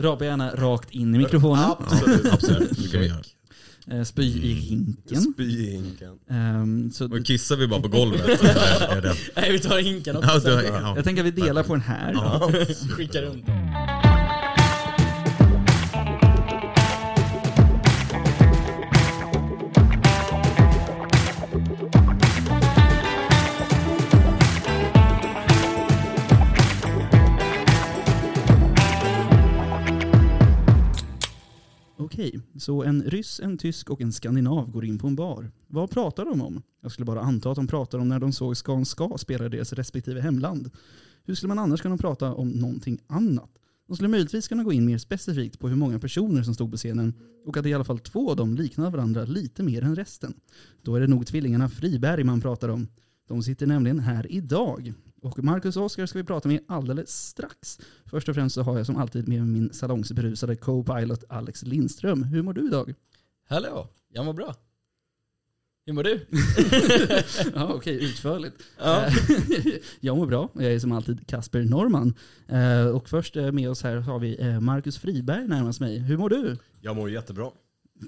Rapa gärna rakt in i mikrofonen. Absolut. Det. Eh, Spy i hinken. Spy i hinken. Ehm, så Och kissar vi bara på golvet? Nej vi tar hinken också Ja, jag tänker att vi delar på den här. Ja. Skicka runt. Okej, så en ryss, en tysk och en skandinav går in på en bar. Vad pratar de om? Jag skulle bara anta att de pratar om när de såg Skan Ska spela i deras respektive hemland. Hur skulle man annars kunna prata om någonting annat? De skulle möjligtvis kunna gå in mer specifikt på hur många personer som stod på scenen och att i alla fall två av dem liknar varandra lite mer än resten. Då är det nog tvillingarna Friberg man pratar om. De sitter nämligen här idag. Och Marcus och Oskar ska vi prata med alldeles strax. Först och främst så har jag som alltid med min salongsberusade co-pilot Alex Lindström. Hur mår du idag? Hallå, jag mår bra. Hur mår du? ja, okej, utförligt. Ja. Jag mår bra. Jag är som alltid Kasper Norman. Eh, Och först eh, med oss här har vi eh, Marcus Friberg närmast mig. Hur mår du? Jag mår jättebra.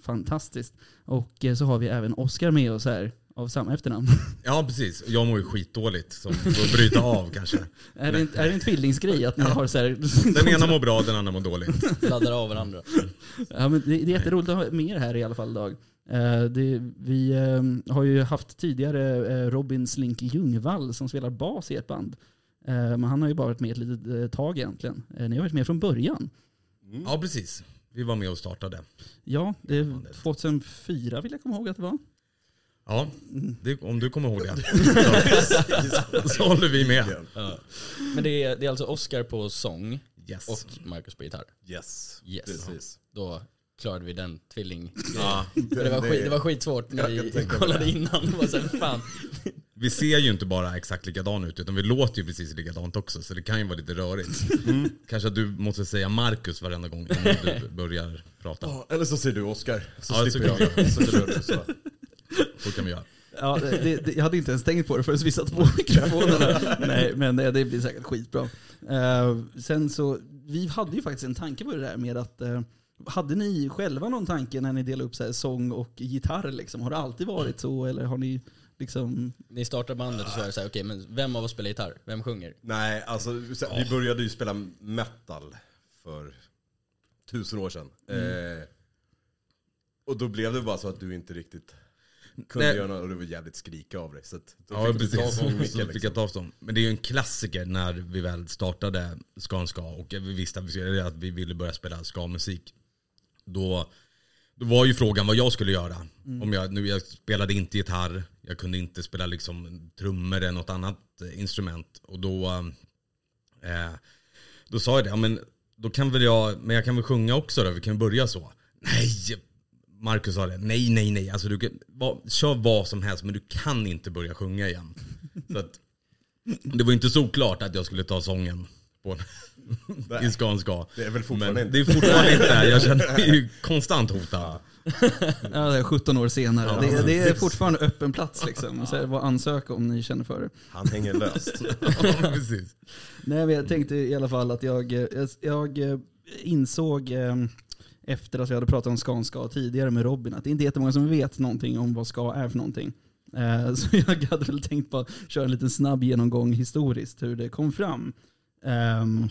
Fantastiskt. Och så har vi även Oskar med oss här av samma efternamn. ja, precis. Jag mår ju skitdåligt, som får bryta av kanske. är, det en, är det en tvillingsgrej att ni har så här... Den ena mår bra, den andra mår dåligt. Laddar av varandra. Ja, men det, det är jätteroligt att ha med er här i alla fall idag. Eh, det, vi eh, har ju haft tidigare eh, Robin Slink Ljungvall som spelar bas i ett band. Men han har ju bara varit med ett litet tag egentligen. Ni har varit med från början. Ja, precis. Vi var med och startade. Ja, det är 2004 vill jag komma ihåg att det var. Ja, det, om du kommer ihåg det. Så, så håller vi med. Ja. Men det är, det är alltså Oscar på sång Yes. och Marcus på gitarr. Yes. Yes. Precis. Då klarade vi den tvilling. Ja, det, var skit, det var skitsvårt när Jag vi kollade det. innan. Det var så här, fan. vi ser ju inte bara exakt likadana ut, utan vi låter ju precis likadant också. Så det kan ju vara lite rörigt. Kanske att du måste säga Marcus varenda gång innan du börjar prata. Ja, eller så säger du Oscar. Så Ja, slipper jag. Så du så. Så kan vi göra. Ja, det, det, jag hade inte ens tänkt på det förrän vi satt på mikrofonerna. Nej, men det, det blir säkert skitbra. Eh, sen så, vi hade ju faktiskt en tanke på det där med att eh, hade ni själva någon tanke när ni delade upp så här sång och gitarr? Liksom? Har det alltid varit så eller har ni liksom... Ni startar bandet och så är det så här, okej men vem av oss spelar gitarr? Vem sjunger? Nej, alltså så- vi började ju spela metal för tusen år sedan. Eh, och då blev det bara så att du inte riktigt kunde Nej. göra något och du var jävligt skrika av dig. Så att då Ja, fick precis. Så mycket, fick jag liksom. ta avstånd. Men det är ju en klassiker när vi väl startade Skanska och vi visste att vi, att vi ville börja spela ska-musik. Då, då var ju frågan vad jag skulle göra. Om jag, nu, jag spelade inte gitarr, jag kunde inte spela liksom trummor eller något annat eh, instrument. Och då, eh, då sa jag det, ja, men då kan väl jag, men jag kan väl sjunga också då, vi kan börja så. Nej, Marcus sa det, nej nej nej, alltså du kan, va, kör vad som helst men du kan inte börja sjunga igen. Så att, det var inte så klart att jag skulle ta sången på Nej. i Skan ska. Det är väl fortfarande Men det inte. är fortfarande inte, jag känner mig ju konstant hotad. Ja, det är 17 år senare. Ja, det, det är fortfarande öppen plats liksom. Så vad ansöka om ni känner för det. Han hänger löst. Ja, precis. Nej, men jag tänkte i alla fall att jag, eh, jag, jag eh, insåg eh, efter att vi hade pratat om Skanska tidigare med Robin att det är inte jättemånga som vet någonting om vad ska är för någonting. Eh, Så jag hade väl tänkt på att köra en liten snabb genomgång historiskt hur det kom fram. Ehm,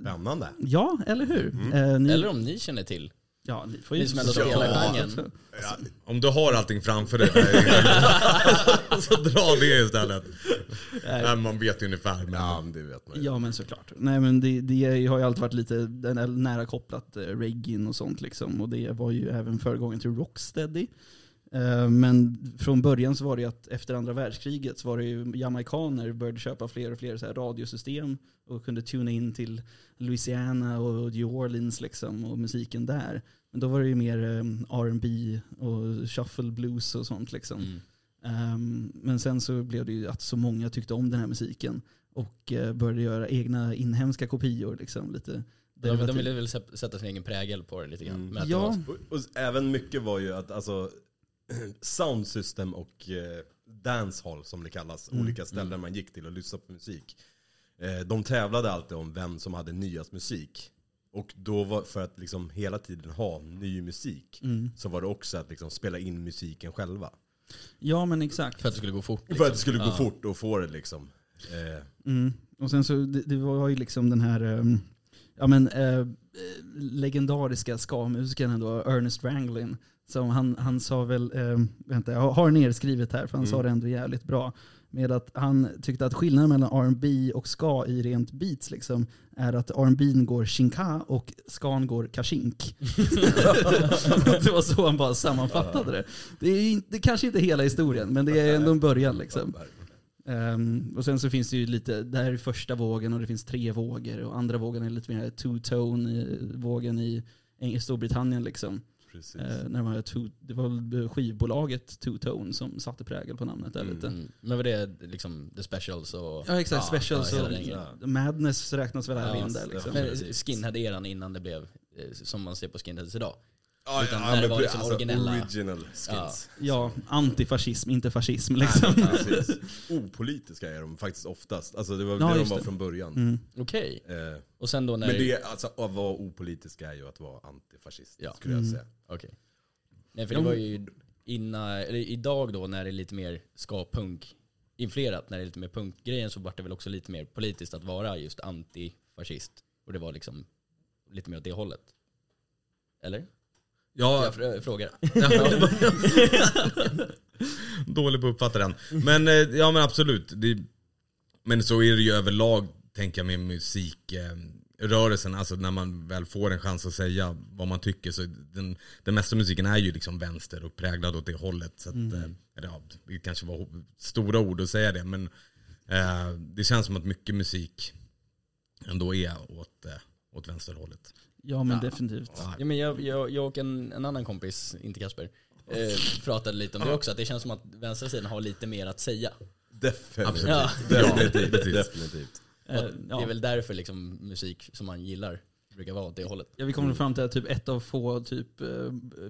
Spännande. Ja, eller hur? Mm. Eh, ni, Eller om ni känner till. Ja, ni får ju ni som ändå spelar genren. Ja, Om du har allting framför dig där, så dra det istället. Nej, man vet ju ungefär. Men, ja, men det vet man ju. Ja men såklart. Nej men det, det har ju alltid varit lite nära kopplat eh, reggae och sånt liksom. Och det var ju även föregången till Rocksteady. Eh, Men från början så var det ju att efter andra världskriget så var det ju jamaikaner började köpa fler och fler så här radiosystem och kunde tuna in till Louisiana och New Orleans liksom och musiken där. Men då var det ju mer eh, R&B och shuffle blues och sånt liksom. Mm. Ehm, men sen så blev det ju att så många tyckte om den här musiken och eh, började göra egna inhemska kopior. Liksom, lite De, de derivativ. ville väl sätta sin egen prägel på det lite grann. Mm. Ja. var- Och, och även mycket var ju att alltså sound system och eh, dancehall som det kallas, Mm. olika ställen man gick till och lyssnade på musik. Eh, de tävlade alltid om vem som hade nyast musik. Och då var, för att liksom hela tiden ha ny musik, Mm. så var det också att liksom spela in musiken själva. Ja men exakt. För att det skulle gå fort. För att det liksom. skulle gå Ja. fort och få det liksom. Eh, Mm. Och sen så, det, det var ju liksom den här ehm, ja, men, eh, legendariska ska-musikern ändå, Ernest Ranglin. Som han, han sa väl, eh, vänta jag har nedskrivet här för han sa det ändå jävligt bra. Med att han tyckte att skillnaden mellan R&B och ska i rent beats liksom, är att R&B går shinka och skan går kashink. det var så han bara sammanfattade det. Det är, inte, det är kanske inte hela historien, men det är ändå en början. Liksom. Ehm, och sen så finns det ju lite, det här är första vågen och det finns tre vågor och andra vågen är lite mer two-tone-vågen i, i Storbritannien. Liksom. Precis. Eh, när man hade two, det var väl skivbolaget Two-Tone som satte prägel på namnet där lite. Mm. Men var det liksom the specials och... Ja exakt, Ja, specials ja, och grejen. Madness räknas väl här Ja, in där. Liksom. Skinhead-eran innan det blev eh, som man ser på skinheads idag. Ja, Utan ja, när det var liksom alltså, originella- Original skins. Ja, antifascism, inte fascism liksom. Nej. Opolitiska är de faktiskt oftast. Alltså det var Ja, det de var det. från början. Mm. Okej. Eh, Och sen då när... men det, alltså, att vara opolitisk är ju att vara antifascist, Ja. skulle jag Mm. säga. Okej. Nej för det var ju innan, eller idag då när det är lite mer ska-punk influerat, när det är lite mer punkgrejen så vart det väl också lite mer politiskt att vara just antifascist. Och det var liksom lite mer åt det hållet. Eller? Ja, Jag fr- frågar. Dålig på att uppfatta den. Men eh, ja men absolut. Det, men så är det ju överlag, tänker jag med musikrörelsen. Alltså när man väl får en chans att säga vad man tycker. Så den, den mesta musiken är ju liksom vänster och präglad åt det hållet. Så att, eh, eller ja, det kanske var stora ord att säga det. Men eh, det känns som att mycket musik ändå är åt, eh, åt vänsterhållet. Ja men Ja. definitivt. Ja, men jag, jag, jag och en, en annan kompis, inte Kasper, eh, pratade lite om det också. Att det känns som att vänstra sidan har lite mer att säga. Definitivt. Ja. Definitivt. Definitivt. Eh, Det är väl därför liksom musik som man gillar brukar vara åt det hållet. Ja, vi kommer fram till att typ ett av få typ, eh,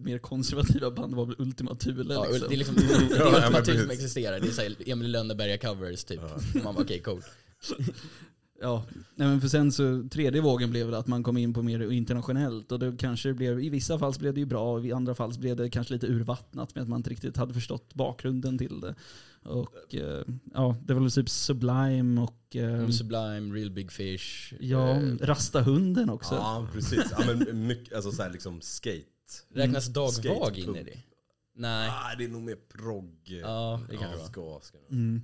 mer konservativa band var väl Ultima Thule. Ja, liksom. Det är liksom det är Ultima Thule som existerar. Det är Emil Lönneberga covers typ. Man bara okej, cool. Ja, nej men för sen så tredje vågen blev det att man kom in på mer internationellt och det kanske blev, i vissa fall så blev det ju bra och i andra fall så blev det kanske lite urvattnat med att man inte riktigt hade förstått bakgrunden till det. Och eh, ja, det var väl typ Sublime och eh, Sublime, Real Big Fish. ja, eh, Rastahunden också. Ja, precis. Ja, men mycket, alltså så här liksom skate. räknas Dag Skate, Vag in i det? Nej. Ah, det är nog mer progg. Ja, det kanske ska, ska. Mm.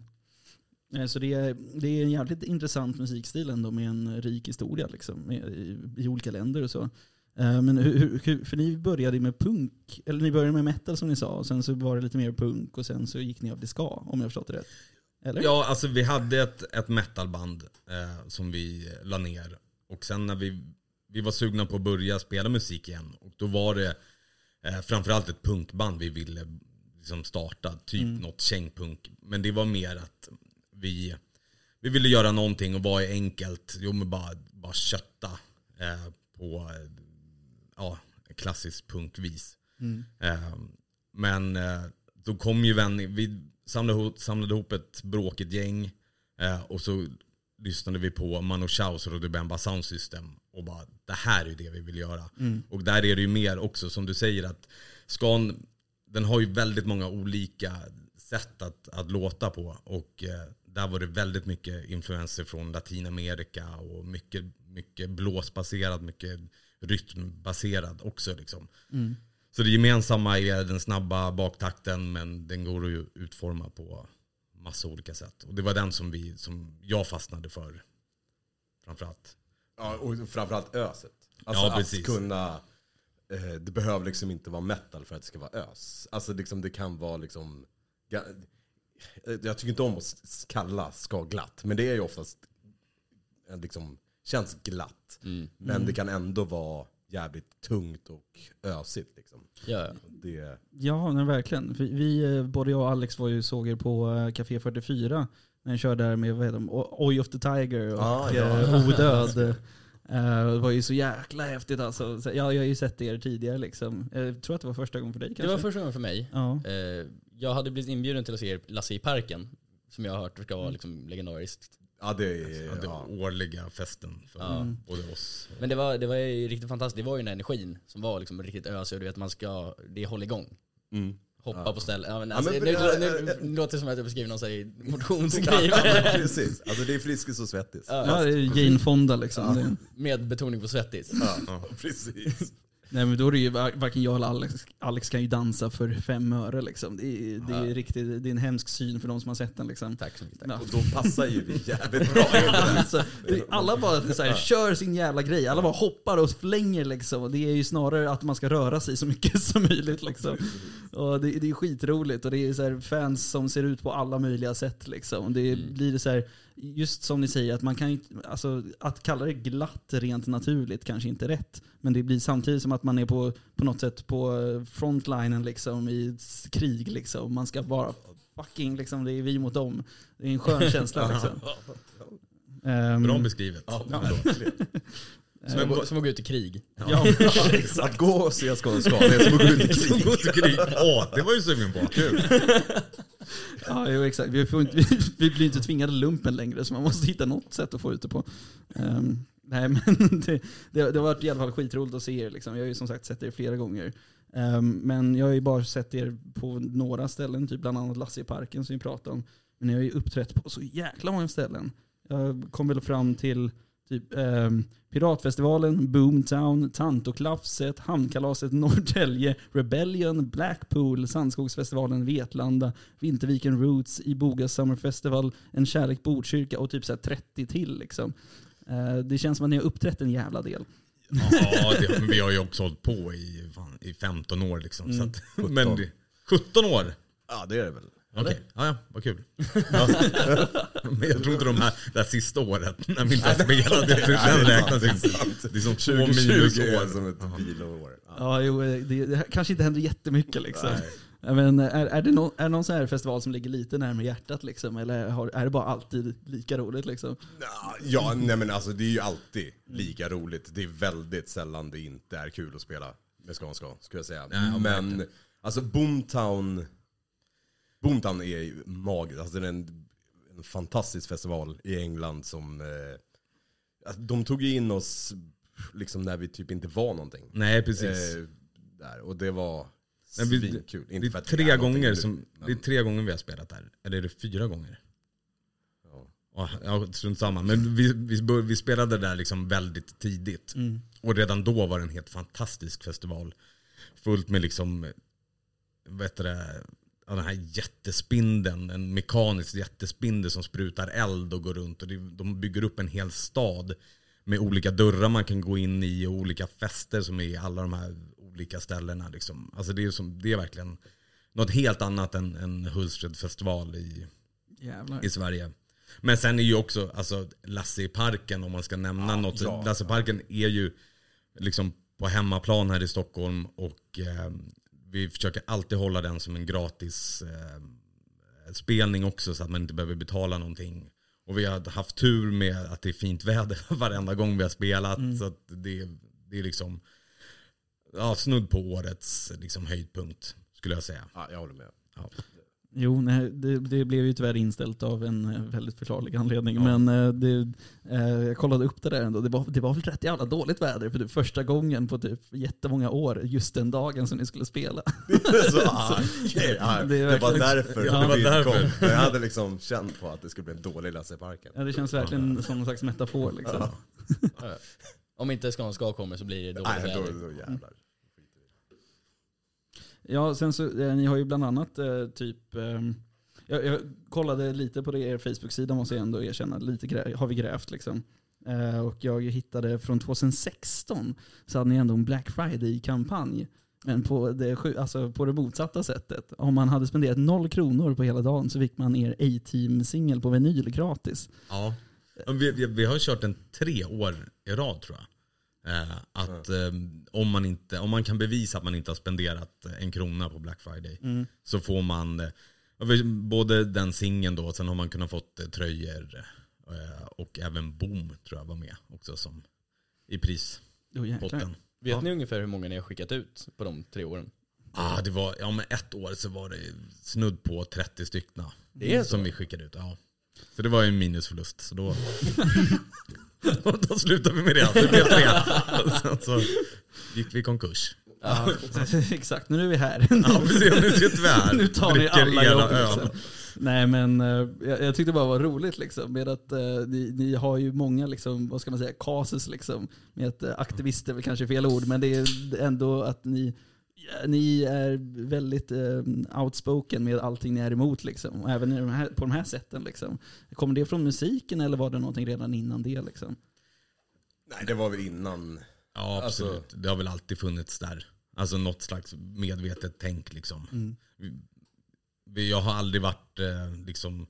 Eh, Så det är, det är en jävligt intressant musikstil ändå med en rik historia liksom, i, i olika länder och så. Eh, Men hur, hur- för ni började med punk, eller ni började med metal som ni sa, och sen så var det lite mer punk och sen så gick ni av till ska, om jag förstått det rätt. Eller? Ja, alltså vi hade ett, ett metalband eh, som vi la ner. Och sen när vi, vi var sugna på att börja spela musik igen. Och då var det eh, framförallt ett punkband vi ville liksom starta. Typ något kängpunk. Men det var mer att vi, vi ville göra någonting och vara enkelt. Jo men bara, bara kötta eh, på ja, klassiskt punkvis. Eh, men eh, då kom ju vän, vi samlade, ihop- samlade ihop ett bråkigt gäng eh, och så lyssnade vi på Manu Chaos och Rodobemba Sound System och bara det här är det vi vill göra. Och där är det ju mer också som du säger att Scan, den har ju väldigt många olika sätt att, att låta på och eh, där var det väldigt mycket influenser från Latinamerika och mycket, mycket blåsbaserad, mycket rytmbaserad också liksom. Så det gemensamma är den snabba baktakten men den går att ju utforma på massa olika sätt. Och det var den som, vi, som jag fastnade för framförallt. Ja, och framförallt öset. Alltså Ja, att precis. kunna... Eh, det behöver liksom inte vara metal för att det ska vara ös. Alltså liksom det kan vara liksom... eh, Jag tycker inte om att kalla ska glatt, men det är ju oftast eh, liksom, känns glatt. Men det kan ändå vara jävligt tungt och ösigt. Liksom. Ja, ja. Det, Ja, nej, verkligen. Vi, vi, eh, både jag och Alex var ju såg er på Café 44 när ni körde där med vad heter de, Oj of the Tiger och Ah, ja. Odöd. Det var ju så jäkla häftigt alltså. Så, ja, jag har ju sett er tidigare liksom. Jag tror att det var första gången för dig kanske? Det var första gången för mig. Ja. Eh, jag hade blivit inbjuden till att se Lasse i parken. Som jag har hört ska vara liksom legendariskt. Ja, det är... Ja, den Ja. årliga festen för Ja. både oss. Men det var, det var ju riktigt fantastiskt. Det var ju den energin som var liksom riktigt ösig och du vet man ska, det är igång. Mm. Hoppa på ställen. Ja, men Ja, alltså, men- nu, nu, äh, nu låter det som att jag beskriver någon här Ja, motionsgrej. men precis. Alltså det är Friskis och Svettis. Ja. Ja, det är Jane Fonda liksom. Med betoning på svettis. Ja, precis. Nej men då är det ju, var- varken jag eller Alex, Alex kan ju dansa för fem öre liksom. Det är, det är, riktigt, det är en hemsk syn för de som har sett den liksom. Tack så mycket. Ja. Och då passar ju vi jävligt bra. Alltså, alla bara så här, kör sin jävla grej, alla bara hoppar och flänger liksom. Det är ju snarare att man ska röra sig så mycket som möjligt liksom. Och det, det är skitroligt och det är så fans som ser ut på alla möjliga sätt liksom. Det blir så här, just som ni säger, att man kan alltså, att kalla det glatt rent naturligt kanske inte är rätt. Men det blir samtidigt som att man är på, på något sätt på frontlinen liksom i krig liksom. Man ska vara fucking liksom, det är vi mot dem. Det är en skön känsla liksom. Ehm, Bra beskrivet. Ja. Som, att gå, som att gå ut i krig. Ja, Att gå och se Skåne ska, det är som att gå ut i krig. Åh, det var ju sugen på. Kul. ja jo, exakt. Vi, får inte, vi blir inte tvingade lumpen längre så man måste hitta något sätt att få ut det på. Ehm, nej men det, det, det har varit i alla fall skitroligt att se er. Liksom. Jag har ju som sagt sett er flera gånger. Ehm, men jag har ju bara sett er på några ställen, typ bland annat Lasse i parken som vi pratade om. Men ni har ju uppträtt på så jäkla många ställen. Jag kom väl fram till typ ehm, Piratfestivalen, Boomtown, Tantoklafset, Hamnkalaset Norrtälje, Rebellion, Blackpool, Sandskogsfestivalen, Vetlanda, Vinterviken Roots, Iboga Summer Festival, En kärlek Botkyrka och typ så här 30 till. Liksom. Eh, det känns som att ni har uppträtt en jävla del. Ja, det, vi har ju också hållit på i, fan, i 15 år liksom. Så att, men det, 17 år? Ja, det är det väl. Okej, ja, ja, vad kul. Ja. Men jag tror inte de här, det här sista året när vi inte har spelat, det, det Nej, det är räknas inte. Det är som två 2020 minusår. är som ett vilår. Ja. Ja, jo, det, det kanske inte händer jättemycket liksom. Nej. Men är, är, det någon, är det någon sån här festival som ligger lite närmare hjärtat liksom? Eller har, är det bara alltid lika roligt liksom? Ja, nej men alltså det är ju alltid lika roligt. Det är väldigt sällan det inte är kul att spela med Skanska, skulle jag säga. Ja, men verkligen. alltså Boomtown, Boomtown är ju magiskt. Alltså det är en, en fantastisk festival i England som, eh, alltså, de tog ju in oss liksom när vi typ inte var någonting. Nej, precis. Eh, där, och det var svinkul. Det Inte är, tre gånger som, men- det är tre gånger vi har spelat där. Eller är det fyra gånger? Ja. Ja, strunt samma. Men vi, vi, vi spelade där liksom väldigt tidigt. Och redan då var det en helt fantastisk festival. Fullt med liksom, vad heter det, ja, den här jättespindeln. En mekanisk jättespindel som sprutar eld och går runt. Och det, de bygger upp en hel stad med olika dörrar man kan gå in i och olika fester som är i alla de här olika ställena. Liksom. Alltså det, är som, det är verkligen något helt annat än en Hultsfred festival i, Jävlar. i Sverige. Men sen är ju också alltså, Lasse i parken, om man ska nämna något. ja. Lasse i parken är ju liksom på hemmaplan här i Stockholm och eh, vi försöker alltid hålla den som en gratis eh, spelning också så att man inte behöver betala någonting. Och vi har haft tur med att det är fint väder varenda gång vi har spelat. Så att det, det är liksom ja, snudd på årets liksom, höjdpunkt skulle jag säga. Ja, jag håller med. Ja. Jo, nej, det, det blev ju tyvärr inställt av en eh, väldigt förklarlig anledning. Men eh, det, eh, jag kollade upp det där ändå. Det var, det var väl rätt jävla dåligt väder för det första gången på typ jättemånga år. Just den dagen som ni skulle spela. Så, ah, det var därför Ja, det var vi därför. kom. Jag hade liksom känt på att det skulle bli en dålig Lasse i parken. Ja, det känns verkligen som någon slags metafor. Liksom. Ja. Om inte Skanska kommer så blir det dåligt Nej, då, väder. då jävlar. Ja, sen så, eh, ni har ju bland annat eh, typ, eh, jag, jag kollade lite på det, er Facebook-sida måste jag ändå erkänna, lite grä, har vi grävt liksom. Eh, och jag hittade från 2016 så hade ni ändå en Black Friday-kampanj. Men på det, alltså på det motsatta sättet. Om man hade spenderat noll kronor på hela dagen så fick man er A-Team-singel på vinyl gratis. Ja. Vi, vi, vi har kört den tre år i rad tror jag. Eh, att eh, om, man inte, om man kan bevisa att man inte har spenderat en krona på Black Friday så får man eh, både den singeln då, sen har man kunnat fått eh, tröjor eh, och även Boom tror jag var med också som i prispotten. Jäklar. Vet ni ungefär hur många ni har skickat ut på de tre åren? Ah, det var, ja men ett år så var det snudd på 30 stycken Det är så? som vi skickade ut. Ja. Så det var ju en minusförlust. Så då, då slutade vi med det. Det blev tre. Och sen så gick vi i konkurs. Ja, exakt, nu är vi här. Ja, precis. Nu sitter vi här. Nu tar ni alla jobb. Liksom. Nej men eh, jag, jag tyckte bara det var roligt liksom med att eh, ni, ni har ju många, liksom, vad ska man säga, cases liksom. Med att eh, aktivister väl kanske är fel ord, men det är ändå att ni, ni är väldigt eh, outspoken med allting ni är emot liksom. Och även i de här, på de här sätten liksom. Kommer det från musiken eller var det någonting redan innan det liksom? Nej, det var väl innan. Ja, absolut. Alltså- det har väl alltid funnits där. Alltså något slags medvetet tänk liksom. Vi- Jag har aldrig varit eh, liksom,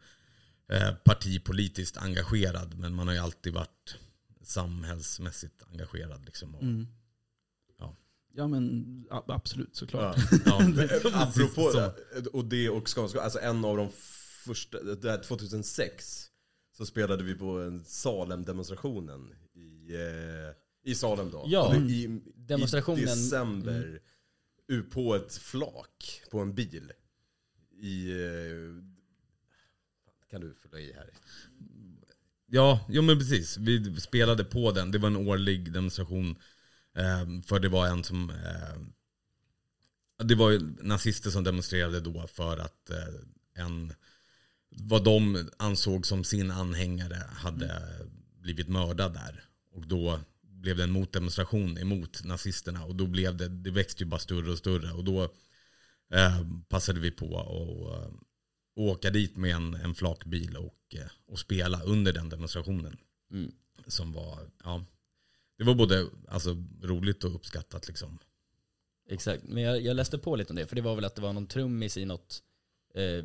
eh, partipolitiskt engagerad, men man har ju alltid varit samhällsmässigt engagerad. Liksom. Och, Ja. Ja men absolut såklart. Ja. ja. Apropå Så. det, och det och Skånska, alltså en av de första, det här 2006 så spelade vi på en Salem-demonstrationen i, eh, i Salem då. Ja, det- i, demonstrationen- I december, ut på ett flak på en bil. I, eh, kan du fylla i här? Ja, jo men precis. Vi spelade på den. Det var en årlig demonstration. Eh, för det var en som... Eh, det var ju nazister som demonstrerade då för att eh, en... Vad de ansåg som sin anhängare hade blivit mördad där. Och då blev det en motdemonstration emot nazisterna. Och då blev det, det växte ju bara större och större. Och då eh, passade vi på att eh, åka dit med en, en flakbil och, eh, och spela under den demonstrationen. Mm. Som var, ja, det var både alltså, roligt och uppskattat liksom. Exakt, men jag, jag läste på lite om det, för det var väl att det var någon trummis i något eh,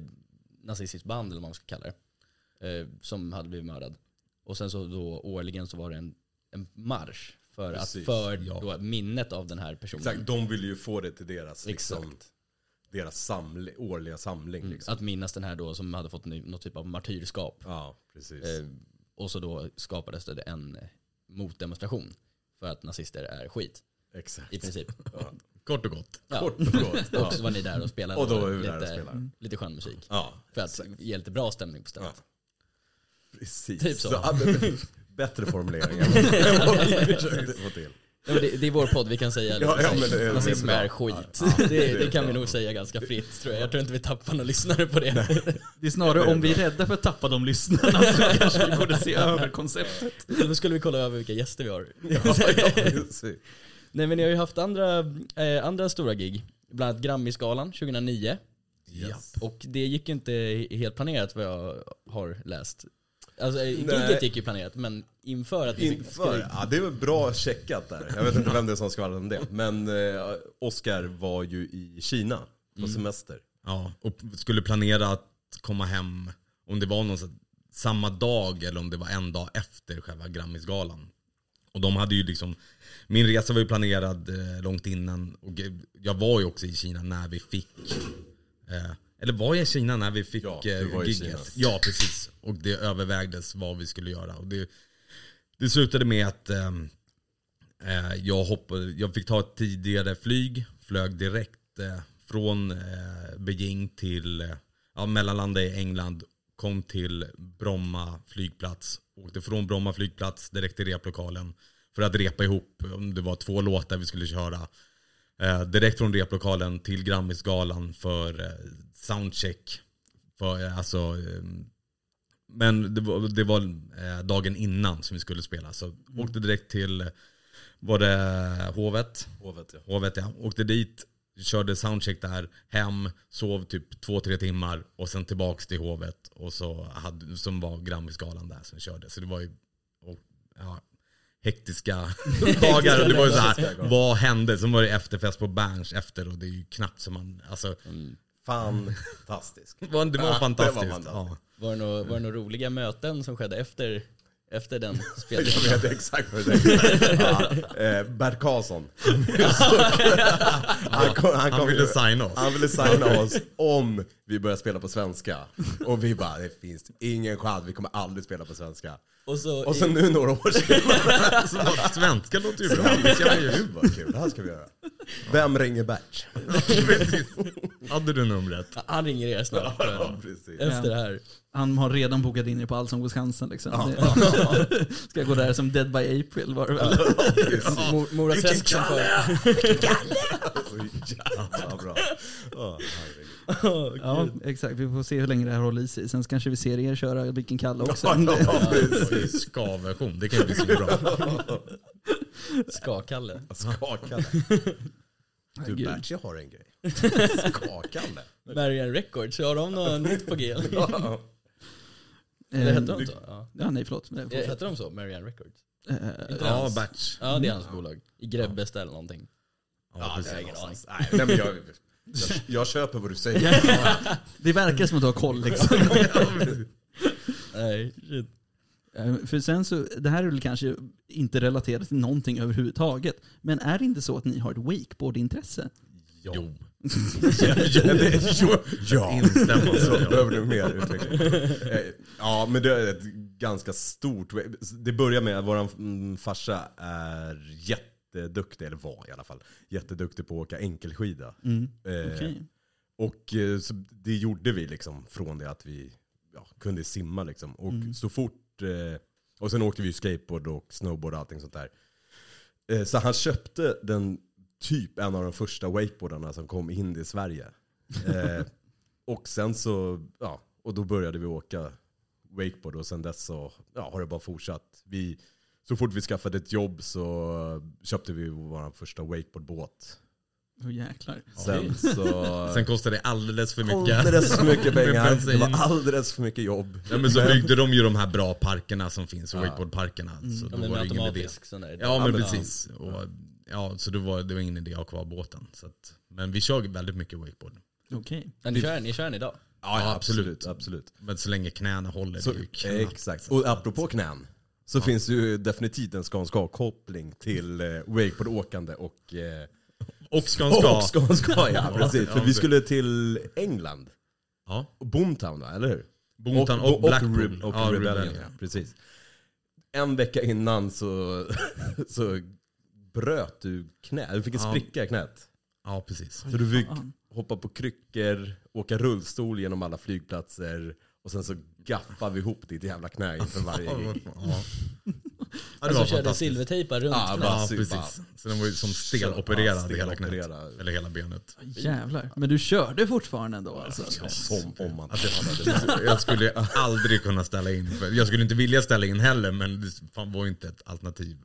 nazistiskt band eller vad man ska kalla det, eh, som hade blivit mördad. Och sen så då årligen så var det en, en marsch för, att, Precis, för ja. då, minnet av den här personen. Exakt, de ville ju få det till deras, liksom, Exakt. deras samling, årliga samling. Mm, Liksom. Att minnas den här då som hade fått något typ av martyrskap. Ja, precis. Eh, och så då skapades det en eh, motdemonstration för att nazister är skit, Exakt. i princip. Ja. Kort och gott. Ja. Kort och gott. Och så var ni där och spelade Och då var vi där och lite, spelade. lite skön musik. Ja, För att ge lite bra stämning på stället. Ja. Precis. Typ så. ja, men, bättre formulering än vad vi försökte få till. Ja, det, det är vår podd, vi kan säga Ja, lite ja, det är- nazism det är är bra. skit. Ja, ja, det, det det kan vi nog säga ganska fritt tror jag. Jag tror inte vi tappar några lyssnare på det. Det är snarare om vi är rädda för att tappa de lyssnarna så kanske vi borde se över konceptet. Då skulle vi kolla över vilka gäster vi har. Ja, ja. Nej men ni har ju haft andra, eh, andra stora gig. Bland annat Grammisgalan 2009. Yes. Och det gick ju inte helt planerat vad jag har läst. Alltså eh, giget gick ju planerat men inför att Inför, ja det var bra checkat där. Jag vet inte vem det är som skvallrade om det. Men eh, Oscar var ju i Kina på Mm. semester. Ja, och skulle planera att komma hem, om det var någon, så- samma dag eller om det var en dag efter själva Grammisgalan. Och de hade ju liksom, min resa var ju planerad eh, långt innan och jag var ju också i Kina när vi fick, eh, eller var jag i Kina när vi fick Ja, eh, gigget? Ja, precis. Och det övervägdes vad vi skulle göra. Och det, det slutade med att ehm, eh, jag, hoppade, jag fick ta ett tidigare flyg, flög direkt eh, från eh, Beijing till, eh, ja, mellanlandade i England, kom till Bromma flygplats, åkte från Bromma flygplats direkt till replokalen för att repa ihop, om det var två låtar vi skulle köra. Eh, direkt från replokalen till Grammisgalan för eh, soundcheck. För, eh, alltså, eh, men det var, det var eh, dagen innan som vi skulle spela. Så åkte direkt till, var det Hovet? Hovet, ja. Hovet ja. Åkte dit, körde soundcheck där, hem, sov typ två, tre timmar och sen tillbaks till Hovet. Och så hade, som var Grammisgalan där som körde. Så det var ju och, ja, hektiska dagar. Och det var ju så här, vad hände? Sen var det efterfest på Berns efter och det är ju knappt som man, alltså. Fantastisk. Det var, det var Ja, det var fantastiskt. fantastiskt. ja. Var det några, var det några roliga möten som skedde efter, efter den Jag spelningen? vet exakt vad du tänker. Ja, eh, Bert Karlsson. han, kom, han, kom, Han ville signa oss. Han ville signa oss om vi börjar spela på svenska. Och vi bara, det finns ingen chans, vi kommer aldrig spela på svenska. Och så, Och sen nu några år senare, Så, svenska låter ju bra. Det ska ju. vad kul, det här ska vi göra. Vem ringer Bert? Hade du numret? Han ringer er snart. Ja, precis. Efter det här. Han har redan bokat in er på Allsång på Skansen liksom. Det- Ska gå där som Dead by April var det väl? Mo- Mora Träsk som får... Så jävla bra. Ja, herregud. Ja, exakt. Vi får se hur länge det här håller i sig. Sen kanske vi ser er köra Vilken Kalle också. Ja, precis. Ska-version, det kan ju bli så bra. Skakalle. Skakalle. Du Herregud. Bert, jag har en grej. Skakalle. Marian Records, har de något nytt på G? Ja. Eller Eh, hette de så? Ja. Ja, nej förlåt. Eh, Eh, Hette de så? Marian Records? eh, Ja, Batch. Ja, det är hans bolag. I Grebbestad eller någonting. Ja, Ja, det är någonstans. Nej, nej, men jag, jag, jag köper vad du säger. Det verkar som att du har koll liksom. Nej, shit. Eh, För sen så, det här är väl kanske inte relaterat till någonting överhuvudtaget. Men är det inte så att ni har ett wakeboardintresse? Jo. jo. Ja, Instämmer. så behöver du mer utveckling. Eh, Ja, men det är ett ganska stort... Det börjar med att vår mm, farsa är jätteduktig, eller var i alla fall, jätteduktig på att åka enkelskida. Mm. Eh, Okej. Och eh, det gjorde vi liksom från det att vi ja, kunde simma liksom. Och Mm. så fort, eh, och sen åkte vi skateboard och snowboard och allting sånt där. Så han köpte den typ en av de första wakeboardarna som kom in i Sverige. Eh, och sen så, ja, och då började vi åka wakeboard och sen dess så ja, har det bara fortsatt. Vi, så fort vi skaffade ett jobb så köpte vi vår första wakeboardbåt. Åh jäklar. Sen så... Sen kostade det alldeles för mycket. Alldeles för mycket pengar. Det var alldeles för mycket jobb. Ja, men så byggde de ju de här bra parkerna som finns, wakeboardparkerna. Så Ja, då men var det ingen idé. automatisk sån där. Ja men men- precis. Och, ja, så det var, det var ingen idé att ha kvar båten. Så att, men vi kör väldigt mycket wakeboard. Okej. Men ni kör, ni kör den idag? Ja, Ja, absolut. absolut. absolut. Men så länge knäna håller Så, det är ju knappt. exakt. Och apropå knän. Så finns det ju definitivt en skånska koppling till eh, wakeboardåkande och... Eh, Och Skanska. och skånska, ja precis. För Ja, vi skulle till England. Ja. Boomtown va, eller hur? Boomtown och, Blackpool. Re- och ja, Rebellion, Rebellion. ja, precis. En vecka innan så, så bröt du knät, du fick en Ja. spricka i knät. ja, precis. Så du fick hoppa på kryckor, åka rullstol genom alla flygplatser och sen så gaffade vi ihop ditt jävla knä inför varje Ja, gig. ja. ja, det Alltså var körde silvertejpar runt Ja, knät? bara Ja, precis. Så den var ju som Ja, stelopererad hela knät. Eller hela benet. Jävlar. Men du körde fortfarande ändå alltså? Som om man Alltså, hade jag skulle aldrig kunna ställa in. Jag skulle inte vilja ställa in heller, men det var ju inte ett alternativ.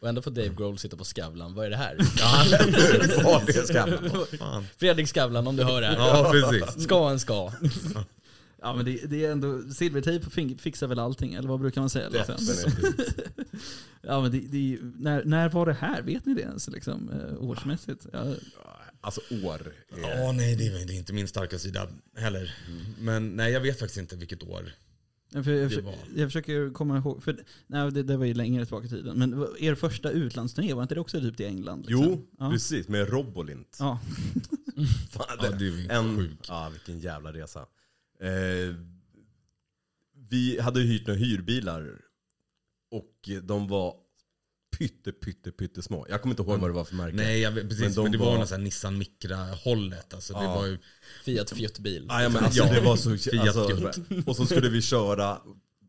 Och ändå får Dave Grohl sitta på Skavlan. Vad är det här? Var det skam. Fan. Fredrik Skavlan om du hör det här. Ja, precis. Ska en ska. Ja men det, det är ändå, silvertejp fixar väl allting, eller vad brukar man säga? Liksom? Ja men det, det, är när, när var det här? Vet ni det ens? Liksom, eh, årsmässigt? Ja, Alltså år. är- Ja, nej det är, det är inte min starka sida heller. Men nej, jag vet faktiskt inte vilket år. För jag, Det för, var- jag försöker komma ihåg, för nej, det, det var ju längre tillbaka i tiden. Men er första utlandsturné, var inte det också typ till England? Liksom? Jo, Ja. precis. Med Robolint. Ja. Fan, Ja, det är ju en. Ja, vilken jävla resa. Eh, vi hade hyrt några hyrbilar och de var pytte, pytte, pytte små. Jag kommer inte ihåg vad det var för märke. Nej, jag vet, precis. Men Men, de det var var- någon sån här Nissan Micra-hållet. Alltså, det Ja. var ju, Fiat Fjuttbil. Ja, men alltså, Ja, det var så... Fiat Alltså, och så skulle vi köra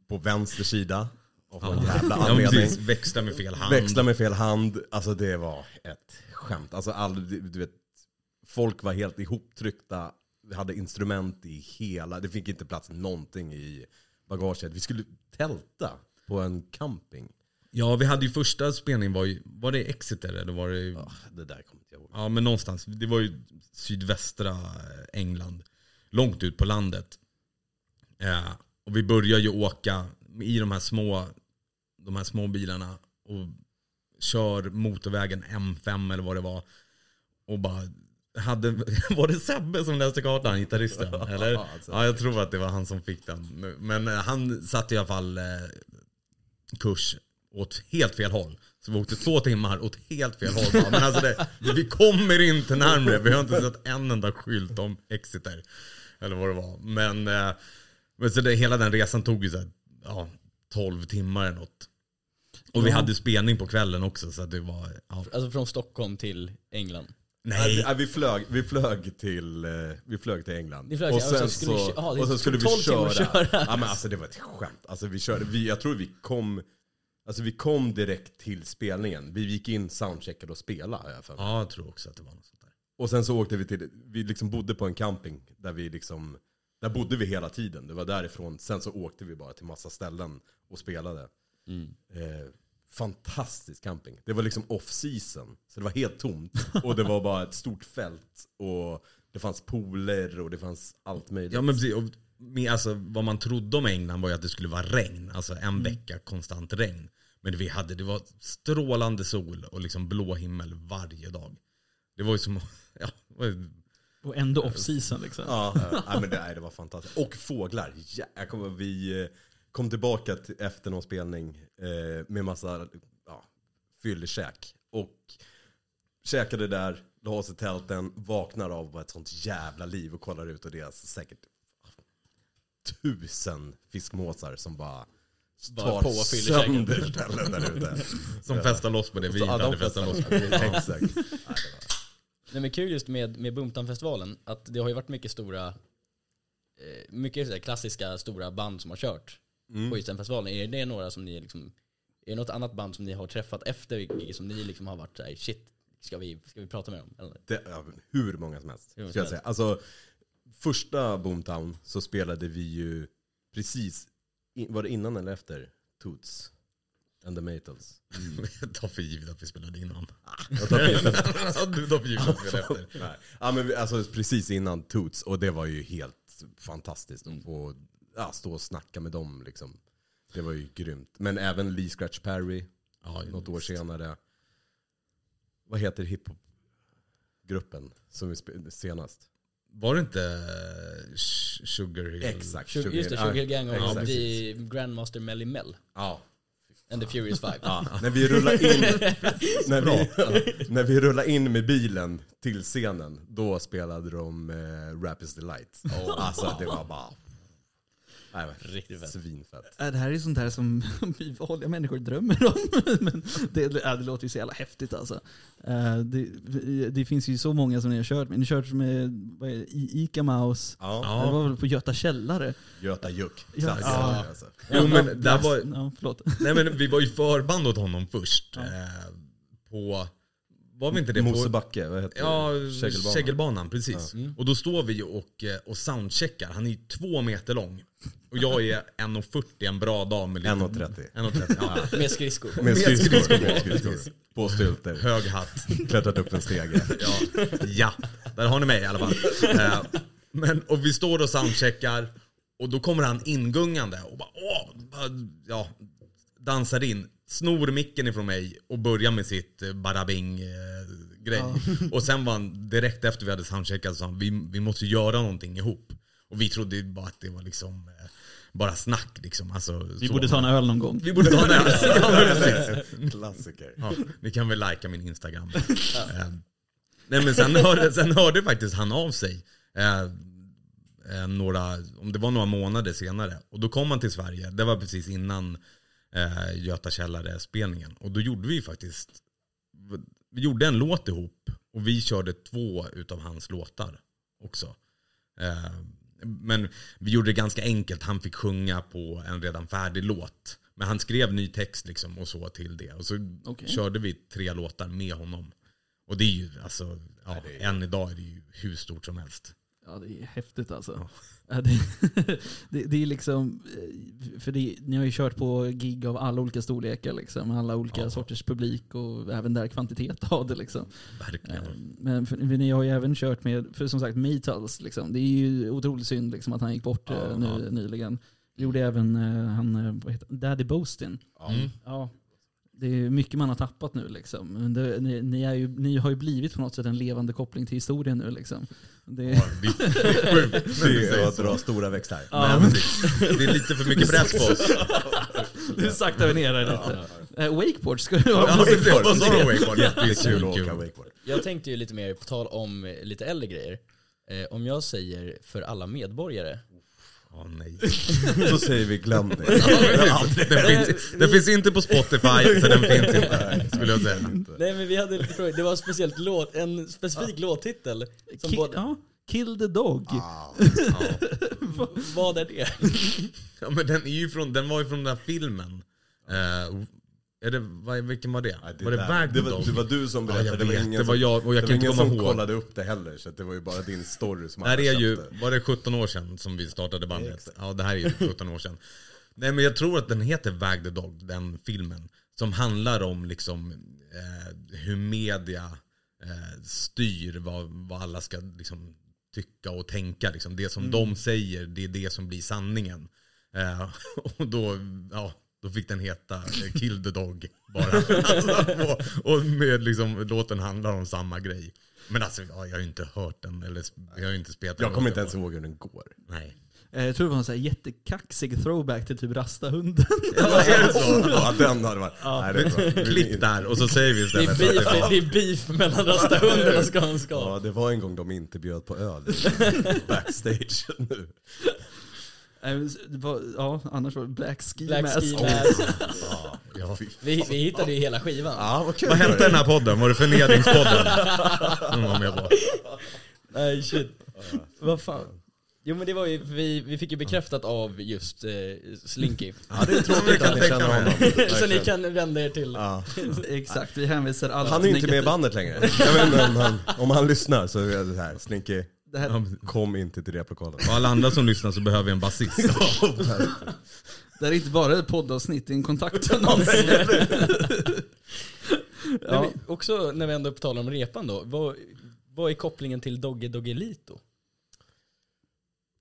på vänster sida. Av någon ja. jävla ja, anledning. precis. Växla med fel hand. Växla med fel hand. Alltså det var ett skämt. Alltså all, du vet, folk var helt ihoptryckta. Vi hade instrument i hela, det fick inte plats någonting i bagaget. Vi skulle tälta på en camping. Ja, vi hade ju första spelningen var ju, var det Exeter eller var det? Ja, det där kommer inte jag ihåg. Ja, men någonstans. Det var ju sydvästra England. Långt ut på landet. Ja, och vi börjar ju åka i de här små, de här små bilarna och kör motorvägen M5 eller vad det var. Och bara hade, var det Sebbe som läste kartan, gitarristen? Eller? alltså. Ja, jag tror att det var han som fick den. Men eh, han satte i alla fall eh, kurs åt helt fel håll. Så vi åkte två timmar åt helt fel håll. Men alltså det, vi kommer inte närmre. Vi har inte sett en enda skylt om Exeter. Eller vad det var. Men, eh, men så det, hela den resan tog ju så här, ja, 12 timmar eller något. Och vi Ja. hade spelning på kvällen också så det var... Ja. Alltså från Stockholm till England. Nej, Nej, vi, flög, vi, flög till, eh, vi flög till England. Flög och så sen tog skulle vi 12 timmar köra. köra. Ja, men alltså, det var ett skämt. Alltså, vi körde, vi, jag tror vi kom, alltså, vi kom direkt till spelningen. Vi gick in, soundcheckade och spelade. har jag för mig. ja, jag tror också att det var något sånt där. Och sen så åkte vi till, vi liksom bodde på en camping där vi liksom, där bodde vi hela tiden. Det var därifrån, sen så åkte vi bara till massa ställen och spelade. Eh, fantastisk camping. Det var liksom off season, så det var helt tomt. Och det var bara ett stort fält. Och det fanns pooler och det fanns allt möjligt. Ja men precis, och alltså, vad man trodde om England var ju att det skulle vara regn. Alltså en Mm. vecka konstant regn. Men vi hade, det var strålande sol och liksom blå himmel varje dag. Det var ju som, ja, Och ändå off season liksom. Ja, ja men det, nej, det var fantastiskt. Och fåglar. Ja, jag kommer, vi eh, kom tillbaka till, efter någon spelning eh, med massa ja, fyllekäk. Och käkade där, la oss i tälten, vaknar av ett sånt jävla liv och kollar ut och det är alltså säkert tusen fiskmåsar som Bara tar på sönder ställen där ute. som festar loss på det vi ja, hade de festat loss på. Ja, Exakt. Nej men kul just med, med Boomtown-festivalen, att det har ju varit mycket stora, eh, mycket så klassiska stora band som har kört Mm. på just den festivalen. Är det några som ni liksom, är det något annat band som ni har träffat efter som ni liksom har varit såhär, shit, ska vi, ska vi prata med dem? Eller? Det, ja, hur många som helst. Hur många Ska jag säga. Alltså, första Boomtown så spelade vi ju precis, var det innan eller efter Toots and the Maytals? Jag tar för givet att vi spelade innan. Jag tar för givet att vi spelade efter. Nej. Ja, men vi, alltså, precis innan Toots och det var ju helt fantastiskt att få ja, stå och snacka med dem. Liksom. Det var ju grymt. Men även Lee Scratch Perry, Ja, något år senare. Vad heter hiphop-gruppen som vi spelade senast? Var det inte eh, Sugar Hill? Exakt. Sugar, just det, Sugar Hill Gang och the Grandmaster Melly Mel Ja, and the Furious Five. Ja, när vi rullar in, när vi, när vi rullar in med bilen till scenen, då spelade de eh, Rap is the light. Alltså det var bara... Nej, Riktigt fett. Svinfett. Äh, Det här är sånt här som vi vanliga människor drömmer om. Men det, äh, det låter ju så jävla häftigt alltså. Äh, Det, det finns ju så många som ni har kört med. Ni har kört med vad är det, Ica Mouse. Ja, Ja. Det var väl på Göta källare. Göta Juck. Ja. Klassiker, Ja. alltså. Jo men där var, Ja, förlåt. nej men vi var ju förband åt honom först. Eh, på, var vi inte det? På, Mosebacke, vad heter Ja, det? Kägelbanan. Kägelbanan, precis. Och då står vi och, eh, och soundcheckar. Han är ju två meter lång. Och jag är 1,40 en bra dag med lite... 1,30. 1,30, ja. Med skridskor. Med skridskor. skridskor. Med skridskor. På stylter. Hög hatt. Klättrat upp en stege. Ja, ja, där har ni mig i alla fall. Eh, men, och vi står och soundcheckar och då kommer han ingungande och bara, åh, ja, dansar in, snor micken ifrån mig och börjar med sitt eh, barabing-grej. Och sen var han, direkt efter vi hade soundcheckat, sa han, vi, vi måste göra någonting ihop. Och vi trodde bara att det var liksom eh, bara snack liksom. Alltså, Vi så. borde ta en öl någon gång. Vi borde ta en öl. Ja. Klassiker. Ja, ni kan väl likea min Instagram. Eh, nej men sen hörde, sen hörde faktiskt han av sig. Eh, eh, några, om det var några månader senare. Och då kom han till Sverige. Det var precis innan eh, Göta Källare-spelningen. Och då gjorde vi faktiskt, vi gjorde en låt ihop. Och vi körde två utav hans låtar också. Eh, men vi gjorde det ganska enkelt. Han fick sjunga på en redan färdig låt. Men han skrev ny text liksom och så till det. Och så Okej. körde vi tre låtar med honom. Och det är ju, alltså, ja, det är- än idag är det ju hur stort som helst. Ja, det är häftigt alltså. Ja, det, det, det är liksom, eh, för det, ni har ju kört på gig av alla olika storlekar, liksom, alla olika Ja. sorters publik och även där kvantitet av det. Liksom. Verkligen. Eh, Men för, för ni har ju även kört med, för som sagt, Metals. Liksom. Det är ju otroligt synd liksom, att han gick bort Ja, eh, nu, ja. nyligen. Det gjorde även han, vad heter? Daddy Boastin. Mm. Ja. Det är mycket man har tappat nu. Liksom. Men det, ni, ni, är ju, ni har ju blivit på något sätt en levande koppling till historien nu. Liksom. Det, Ja, Det är säger att dra stora växlar. Ja. Men det är lite för mycket press på oss. Du saktar vi ner här lite. Eh, wakeboard ska du ha. Ja, wakeboard. Vad sa du wakeboard? Det är kul att Jättekul. åka wakeboard. Jag tänkte ju lite mer, på tal om lite äldre grejer. Eh, om jag säger för alla medborgare. Ja, nej. Så säger vi glöm det. Den finns, den finns inte på Spotify, så den finns inte. Skulle jag säga. Nej men vi hade lite frågor. Det var en, speciellt låt, en specifik låttitel. Som Ki- både, ja, Kill the Dog. Ja. Vad är det? ja, men den, är ju från, den var ju från den där filmen. Eh, är det, vad, vilken var det? Nej, var det Vagdog? det, var, det var du som Ja, berättade. jag det var vet. ingen Det var jag, och jag det kan inte komma som ihåg. kollade upp det heller. Så det var ju bara din story som Det alla ju, köpte. var det 17 år sedan som vi startade bandet? Exakt. Ja, det här är ju 17 år sedan. Nej men jag tror att den heter Wag the Dog, den filmen. Som handlar om liksom eh, hur media eh, styr vad, vad alla ska liksom, tycka och tänka. Liksom. Det som de säger, det är det som blir sanningen. Eh, och då, ja, då fick den heta eh, Kill the Dog bara. alltså, och, och med liksom, låten handlar om samma grej. Men alltså, ja, jag har ju inte hört den, eller jag har ju inte spelat den. Jag kommer inte ens ihåg hur den går. Nej. Eh, Jag tror det var en så här jättekaxig throwback till typ Rastahunden. Ja, är det så? Ja, den hade varit... Nej, det. Klipp där och så säger vi Det är istället beef, att det är beef mellan rastahunden och Skanska. Ja, det var en gång de inte bjöd på öl backstage nu. Ja, annars var det Black Ski Black Mask. Ski Mask. Ja, Ja. Vi, vi hittade ju hela skivan. ja vad kul. Vad hette den här podden? Var det Förnedringspodden? Den var med på. Nej shit. Vad fan. Jo men det var ju, vi, vi fick ju bekräftat av just eh, Slinky. Ja, det är tråkigt att ni känner honom. Så ni kan vända er till... Ja. Exakt, vi hänvisar alltid Han är ju inte med i bandet längre. Jag vet inte om han, om han lyssnar så är det så här. Slinky, Det här, kom inte till replokalen. Och alla andra som lyssnar så behöver vi en basist. det här är inte bara ett poddavsnitt, det är en kontaktannons. Men ja. vi, också när vi ändå talar om repan då. Vad, vad är kopplingen till Dogge Doggelito?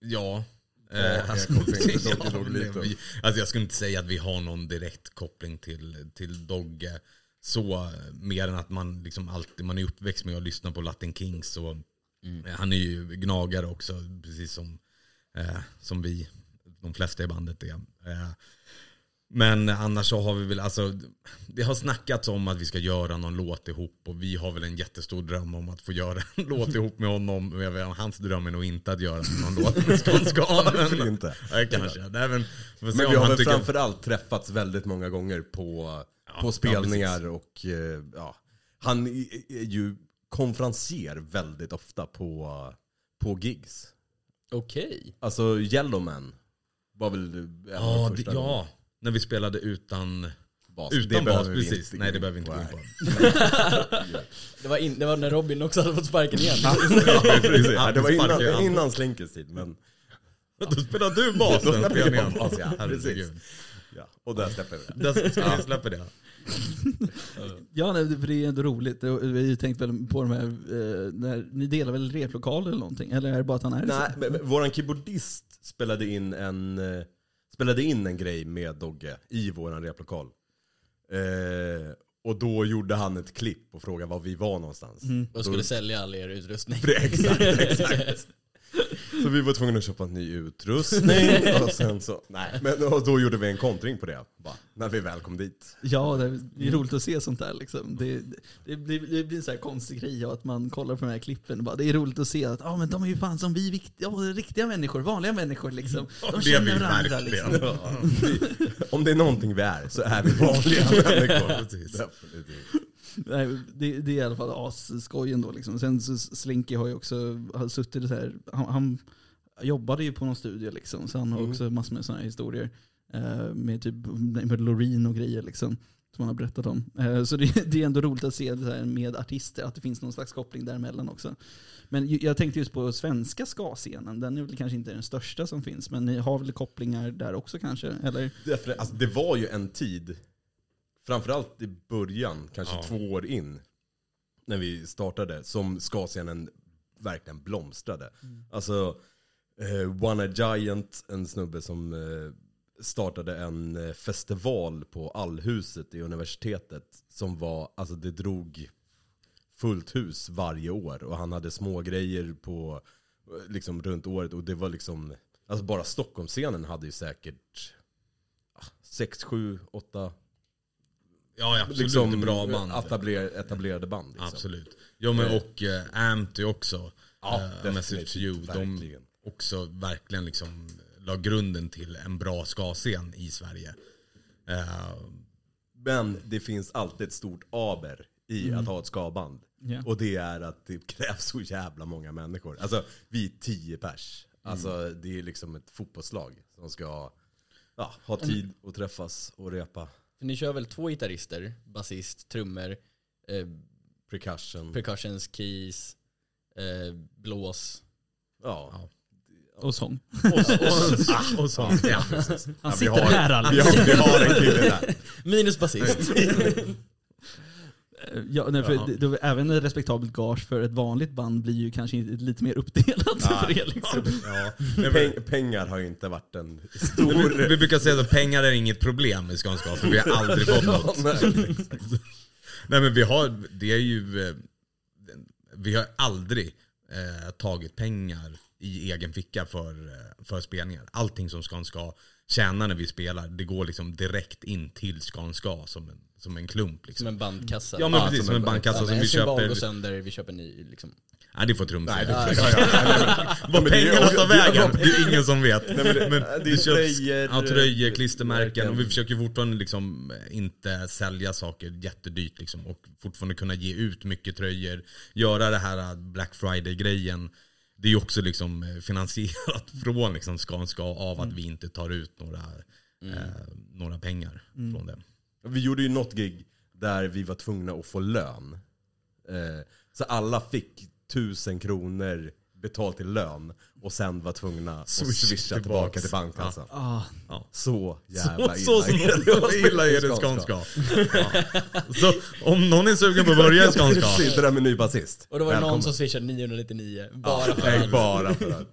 Ja. Alltså, vi- alltså jag skulle inte säga att vi har någon direkt koppling till, till Dogge. Så eh, mer än att man liksom alltid, man är uppväxt med att lyssna på Latin Kings. Och, eh, Han är ju gnagare också, precis som, eh, som vi, de flesta i bandet är. Eh, men annars så har vi väl, alltså, det har snackats om att vi ska göra någon låt ihop och vi har väl en jättestor dröm om att få göra en låt ihop med honom. Vet, hans dröm är nog inte att göra någon låt med Skånska. Varför inte? Nej, kanske. Nej, men, Men vi har väl tycker- framförallt träffats väldigt många gånger på, Ja, på spelningar och eh, ja, han är ju konferencier väldigt ofta på, på gigs. Okej. Alltså Yellowman var väl en av Ja, de det, första ja, när vi spelade utan, bas. utan behöver bas. Precis. Nej, det behöver vi inte gå in på. Det var, in, det var när Robin också hade fått sparken igen. Ja. Ja, det var innan, an. innan Slinkers tid. Men, Då spelar du bas Då spelar jag bas, ja. Herregud. Precis. Ja, och där släpper vi det. Där ska vi släppa det. Ja, nej, för det är ändå roligt. Vi har ju tänkt väl på de här, eh, när, ni delar väl replokal eller någonting? Eller är det bara att han är Nej, men, men, våran keyboardist spelade in en, eh, spelade in en grej med Dogge i våran replokal. Eh, och då gjorde han ett klipp och frågade var vi var någonstans. Och skulle sälja all er utrustning. exakt, exakt. Så vi var tvungna att köpa en ny utrustning och sen så, nej. Men och då gjorde vi en kontring på det, bara, när vi väl kom dit. Ja, det är, är roligt att se sånt där. Liksom. Det, det, blir, det blir en sån här konstig grej att man kollar på de här klippen. och Bara, det är roligt att se att ah, men de är ju fan som vi, vikt, ja, riktiga människor, vanliga människor. Liksom. De Det känner varandra. Liksom. Om det är någonting vi är så är vi vanliga människor. Precis. Nej, det, det är i alla fall asskoj ändå. Liksom. Sen så Slinky har ju också har suttit så här, han, han jobbade ju på någon studio liksom, så han har Mm. också massor med sådana här historier. Eh, med typ med Loreen och grejer liksom. Som han har berättat om. Eh, så det, det är ändå roligt att se det här med artister, att det finns någon slags koppling däremellan också. Men ju- jag tänkte just på svenska ska-scenen, den är väl kanske inte den största som finns, men ni har väl kopplingar där också kanske? Eller? Därför, alltså, det var ju en tid, framförallt i början, kanske Ja. två år in, när vi startade, som ska-scenen verkligen blomstrade. Alltså, eh, One A Giant, en snubbe som eh, startade en eh, festival på Allhuset i universitetet, som var, alltså det drog fullt hus varje år och han hade små grejer på eh, liksom runt året och det var liksom Alltså bara Stockholmsscenen hade ju säkert 6, 7, 8 Ja, absolut. liksom, bra band. etabler, etablerade band. Liksom. Absolut. Ja men och uh, Ampty också. Ja, Eh, definitivt, Message to you. De verkligen. också verkligen liksom la grunden till en bra ska-scen i Sverige. Eh, Men det finns alltid ett stort aber i att ha ett skaband. Ja. Och det är att det krävs så jävla många människor. Alltså vi är tio pers. Alltså det är liksom ett fotbollslag som ska ja, ha tid att träffas och repa. För ni kör väl två gitarrister, basist, trummor, eh, Percussion. percussions, keys, eh, blås. ja. Och sång. och, och så. Ja. Han vi sitter har- här alltså. Vi har, vi har en kille där. Minus basist. Ja, nej, för Ja. det, det, även ett respektabelt gage för ett vanligt band blir ju kanske inte- lite mer uppdelat för er. Liksom. Ja. Peng, pengar har ju inte varit en stor... Vi brukar säga att pengar är inget problem i Skånska för vi har aldrig fått något. Nej. Nej men vi har, det är ju, eh, vi har aldrig eh, tagit pengar i egen ficka för, eh, för spelningar. Allting som Skånska tjänar när vi spelar, det går liksom direkt in till Skånska som en, som en klump. Som Liksom. en bandkassa. Ja men Ja, precis, som som en bankkassa Ja, som vi köper. går sönder, vi köper ny. Liksom. Nej det får trumset. Nej, det Ja, får ja, nej, är- pengarna tar vägen, det är ingen som vet. men det- men det det köps tröjor, ja, tröjor, eh, klistermärken och vi försöker fortfarande liksom inte sälja saker jättedyrt liksom och fortfarande kunna ge ut mycket tröjor. Göra det här Black Friday-grejen. Det är ju också liksom eh, finansierat från liksom Skanska av att vi inte tar ut några, eh, några pengar från det. Vi gjorde ju något gig där vi var tvungna att få lön. Eh, så alla fick tusen kronor betalt till lön och sen var tvungna att Swisha tillbaks. tillbaka till bankkassan. Ah, Så jävla Så, så, illa. så illa är det i Skånska. Ja. Så om någon är sugen på att börja i Skånska. Sitter där med ny basist. Och då var det någon som swishade 999. Bara Ja, för nej, att. bara för att.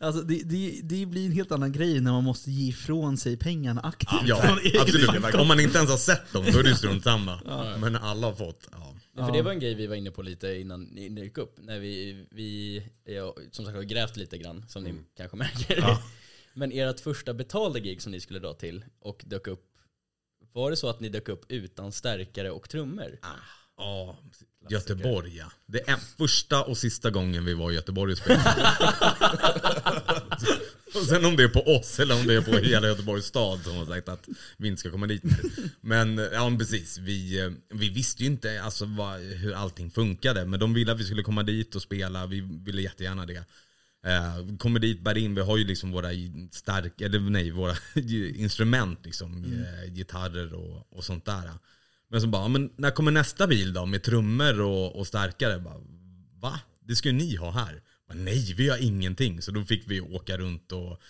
Alltså det, det, det blir en helt annan grej när man måste ge ifrån sig pengarna aktivt. Ja, absolut. Om man inte ens har sett dem, då är det strunt samma. Men alla har fått, ja. Ja, För det var en grej vi var inne på lite innan ni ni gick upp. När vi, vi ja, som sagt har grävt lite grann, som ni kanske märker. Men ert första betalda gig som ni skulle dra till och dök upp, var det så att ni dök upp utan stärkare och trummor? Ja, Göteborg ja. Det är första och sista gången vi var i Göteborg och spelade. och sen om det är på oss eller om det är på hela Göteborgs stad som har sagt att vi inte ska komma dit. Men ja men precis, vi, eh, vi visste ju inte alltså, vad, hur allting funkade. Men de ville att vi skulle komma dit och spela, vi ville jättegärna det. Eh, kommer dit, bär in, vi har ju liksom våra stark, eller nej, våra instrument liksom, eh, gitarrer och, och sånt där. Men så bara, men när kommer nästa bil då med trummor och, och starkare? Bara, Va? Det ska ju ni ha här. Bara, Nej, vi har ingenting. Så då fick vi åka runt och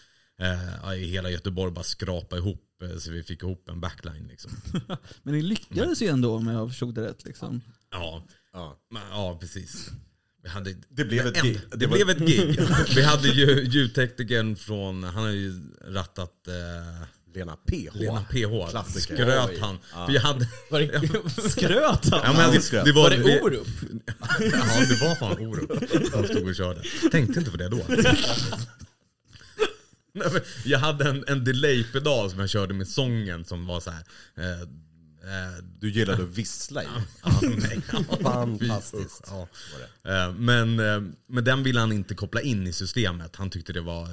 eh, i hela Göteborg bara skrapa ihop eh, så vi fick ihop en backline liksom. Men ni lyckades ju ändå om jag förstod det rätt. Liksom. Ja, Ja. men, ja precis. Vi hade, Det blev ett gig. Det, Det var- blev ett gig. Vi hade ju ljudteknikern från, han har ju rattat eh, Lena PH. Lena PH. Klassiker. Skröt han. För jag hade, Var det, Skröt han? ja, men skröt. det var, var det Orup? Ja, det var fan Orup som stod och körde. Tänkte inte på det då. Nej, men Jag hade en, en delay-pedal som jag körde med sången som var så här. Eh, eh, Du gillade att vissla i. ja, nej. Fantastiskt. Ja. det. Eh, Men, eh, men den ville han inte koppla in i systemet. Han tyckte det var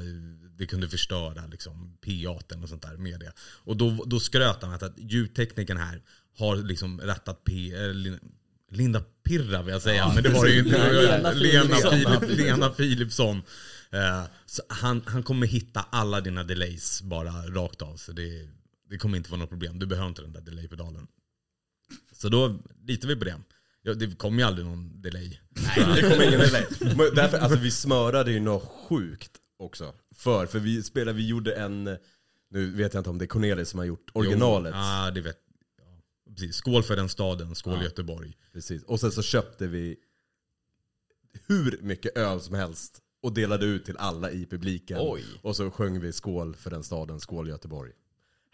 det kunde förstöra liksom, P8 och sånt där med det. Och då, då skröt han att ljudteknikern här har liksom rättat P... Lin- Linda Pirra vill jag säga, men det var ju inte. Lena Lena, Philipsson. Philip, Lena Philipsson. Eh, så han, han kommer hitta alla dina delays bara rakt av. Så det, det kommer inte vara något problem. Du behöver inte den där delay-pedalen. Så då litar vi på det. Ja, det kom ju aldrig någon delay. Nej, det kommer ingen delay. Men Därför, alltså, vi smörade ju något sjukt också. För, för vi spelade, vi gjorde en, nu vet jag inte om det är Cornelis som har gjort originalet. Jo, Ja, det vet ja, precis. Skål för den staden, skål Ja. Göteborg. Precis. Och sen så köpte vi hur mycket öl som helst och delade ut till alla i publiken. Oj. Och så sjöng vi skål för den staden, skål Göteborg.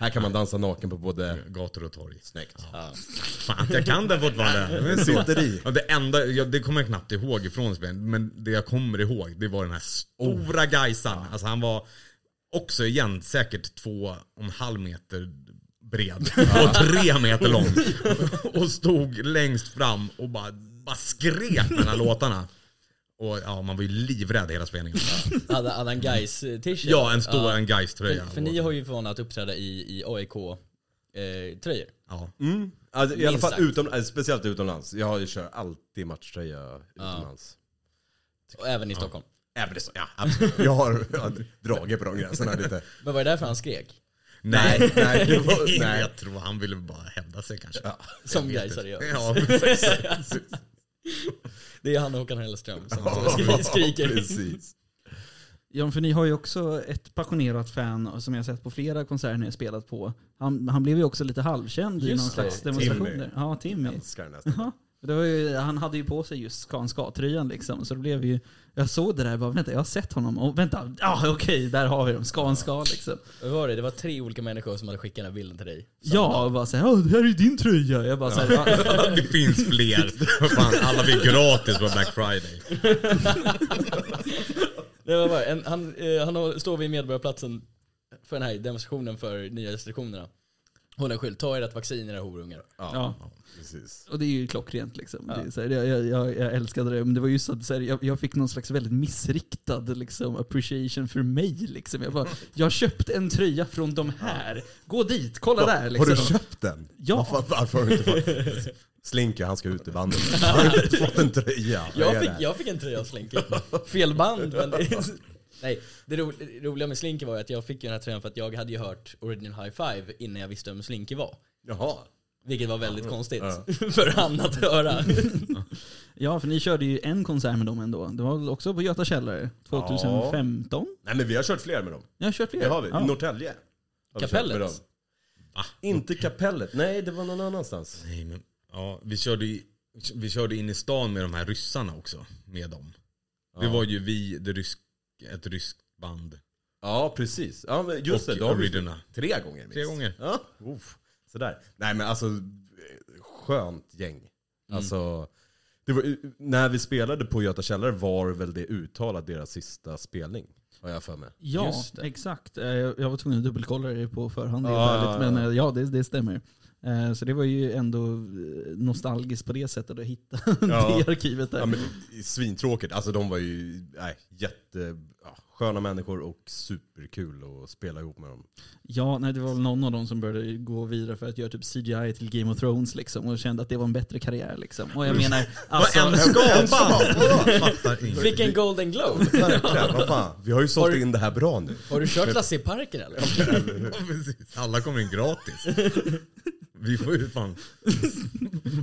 Här kan man dansa naken på både... Gator och torg. Snyggt. Ja. Fan, jag kan den fortfarande. Det sitter i. Ja, det enda, ja, det kommer jag knappt ihåg ifrån spelet, men det jag kommer ihåg det var den här stora Gaisan. Alltså han var också igen säkert två och en halv meter bred och tre meter lång. Och stod längst fram och bara, bara skrek med de här låtarna. Och ja, man var ju livrädd hela spelningen. Hade hade han gais t-shirt? Ja, en stor en Gais-tröja. För, för ni har ju för vana att uppträda i, i AIK-tröjor. Ja. Mm. Alltså, I alla Minst fall sagt. utom, äh, speciellt utomlands. Jag kör alltid matchtröja utomlands. och även i Stockholm. Även det så, ja absolut. Jag har, jag har dragit på de gränserna lite. Men var det därför han skrek? Nej, nej, det var- nej. jag tror han ville bara hävda sig kanske. Ja. Som vet gaisare gör. Ja, Det är han och Håkan Hellström som Ja, skri- skriker. Precis. Ja, för ni har ju också ett passionerat fan som jag har sett på flera konserter ni har spelat på. Han, han blev ju också lite halvkänd i Just någon det, slags Timmy. demonstrationer. Ja, Timmy. Älskar den nästan. Ja, det var ju, han hade ju på sig just Scan Ska-tröjan liksom, så det blev ju... Jag såg det där och bara, vänta, jag har sett honom. Och vänta, ja okej, där har vi dem. Scan Ska liksom. Vad var det? Det var tre olika människor som hade skickat den här bilden till dig. Ja, och bara såhär, det här är ju din tröja. Jag bara såhär, ja. det finns fler. Fan, alla fick gratis på Black Friday. Det var bara, en, han, eh, han står vid Medborgarplatsen för den här demonstrationen för nya restriktionerna. Håller en skylt, ta ert vaccin era horungar. Ja, ja. precis. Och det är ju klockrent liksom. Ja. Det är så här, jag, jag, jag, jag älskade det, men det var just att så här, jag, jag fick någon slags väldigt missriktad liksom, appreciation för mig. Liksom. Jag, bara, jag köpte en tröja från de här. Gå dit, kolla där. Liksom. Har du köpt den? Ja. Varför, varför har du inte fått... Slinker, han ska ut i bandet. Han har inte fått en tröja. Vad Jag är fick, det? jag fick en tröja av Slinky. Fel band men det, Nej, det ro, det roliga med Slinky var ju att jag fick ju den här tröjan för att jag hade ju hört Original High Five innan jag visste vem Slinky var. Jaha. Vilket var väldigt konstigt Ja. för han att höra. Ja, för ni körde ju en konsert med dem ändå. Det var väl också på Göta källare 2015? Nej men vi har kört fler med dem. Jag har kört fler. Det har vi. Ja. I Norrtälje. har vi kört Kapellet? med dem. Inte kapellet. Nej, det var någon annanstans. Nej, men, ja, vi, körde i, vi körde in i stan med de här ryssarna också. Med dem. Det var ju vi, det rysk, ett ryskt band. Ja, precis. Ja, men just och det. Då har vi Original. tre gånger minst. Tre gånger. Ja, Uff. sådär. Nej men alltså, skönt gäng. Alltså, det var, när vi spelade på Göta källare var väl det uttalat deras sista spelning. Har jag för mig. Ja, Just det. exakt. Eh, Jag var tvungen att dubbelkolla det på förhand. helt Ja, ärligt, ja, men ja. eh, ja, det, det stämmer. Eh, Så det var ju ändå eh, nostalgiskt på det sättet att hitta Ja. det arkivet där. Ja, men, svintråkigt. Alltså de var ju nej, jätte, ja, sköna människor och superkul att spela ihop med dem. Ja, nej, det var väl någon av dem som började gå vidare för att göra typ CGI till Game of Thrones liksom, och kände att det var en bättre karriär. Liksom. Och jag menar, alltså, Vad en skapad! Fattar inte. Fick en Golden Globe. Verkligen, vad fan. Vi har ju sålt in det här bra nu. Har du kört Lasse i parken eller? Alla kommer in gratis. Vi får ju fan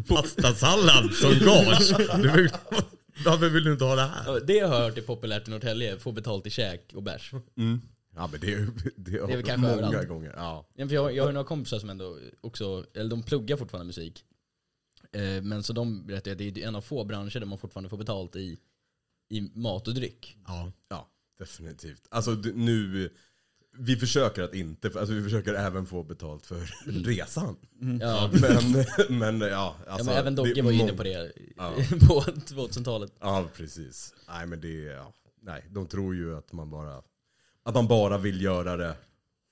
pastasallad som gage. Varför vill du inte ha det här? Det har jag hört är populärt i Norrtälje, få betalt i käk och bärs. Ja men det är, det har det kanske många överallt. gånger. Ja. Ja, för jag, jag har ju några kompisar som ändå också, eller de pluggar fortfarande musik. Eh, Men så de berättar att det är en av få branscher där man fortfarande får betalt i, i mat och dryck. Ja. Ja, definitivt. Alltså nu, vi försöker att inte, alltså vi försöker även få betalt för resan. Ja, Men, men ja, ja alltså, men även Dogge var ju inne på det Ja. på 2000-talet. Ja, precis. Nej men det, är- ja, nej, de tror ju att man bara, att man bara vill göra det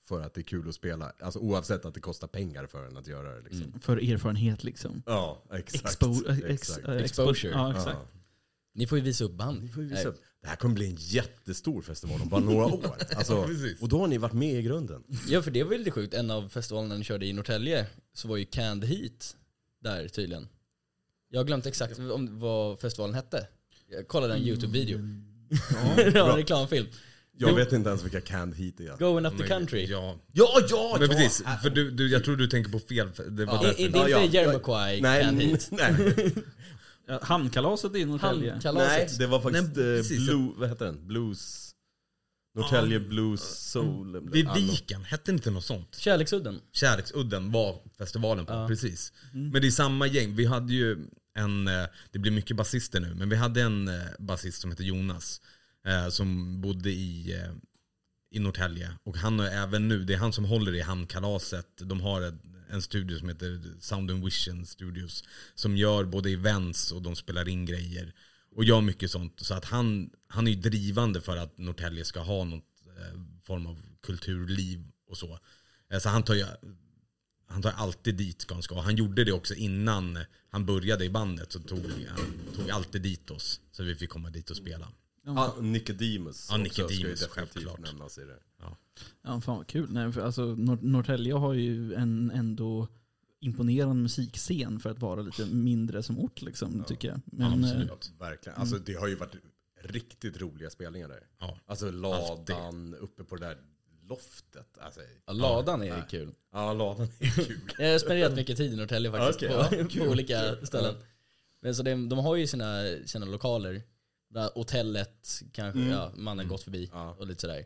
för att det är kul att spela. Alltså oavsett att det kostar pengar för en att göra det liksom. för erfarenhet liksom. Ja, exakt. Expo- ex- exakt. eh, expo- Exposure. Ja, exakt. Ja. Ni får ju visa upp band. Vi får ju visa upp. Det här kommer bli en jättestor festival om bara några år. Alltså, och då har ni varit med i grunden. Ja för det var ju lite sjukt, en av festivalerna ni körde i Norrtälje så var ju Canned Heat där tydligen. Jag har glömt exakt om, vad festivalen hette. Jag kollade en YouTube-video. Ja, en reklamfilm. Jag vet inte ens vilka canned heat är. Going up the country. Ja, Ja, ja, men precis. För du, du, jag tror du tänker på fel. Det var Ja. därför. Är, är det Ja, inte ja. Nej, Canned Heat? nej, Ja, Hamnkalaset i Norrtälje. nej, det var faktiskt Nej, eh, precis. Blue, vad heter den? Blues... Norrtälje Blues Soul. Vid Ja, Viken, hette inte något sånt? Kärleksudden. Kärleksudden var festivalen på, Ja. precis. Men det är samma gäng. Vi hade ju en, eh, det blir mycket basister nu, men vi hade en eh, basist som heter Jonas. eh, Som bodde i, eh, i Norrtälje. Och han är även nu, det är han som håller i Hamnkalaset. De har en, en studio som heter Sound and Vision Studios. Som gör både events och de spelar in grejer. Och gör mycket sånt. Så att han, han är ju drivande för att Norrtälje ska ha någon eh, form av kulturliv och så. Eh, Så han tar ju han tar alltid dit ska han ska. Han gjorde det också innan han började i bandet. Så tog han tog alltid dit oss. Så vi fick komma dit och spela. Ah, Nicodemus Ja, Nicodemus, självklart. nämnas i det. Ja, fan vad kul. Nej, för alltså, Nor- Norrtälje har ju en ändå imponerande musikscen för att vara lite mindre som ort liksom, tycker jag. Men, eh, absolut. Verkligen. Alltså det har ju varit riktigt roliga spelningar där. Ja. Alltså ladan uppe på det där loftet. Alltså, Ja, ladan är kul. ja, ladan är kul. Jag har spenderat mycket tid i Norrtälje faktiskt, Okej, på, på olika ställen. Men så det, de har ju sina, sina lokaler. Där hotellet kanske, Mm. ja, mannen gått förbi Ja. och lite sådär.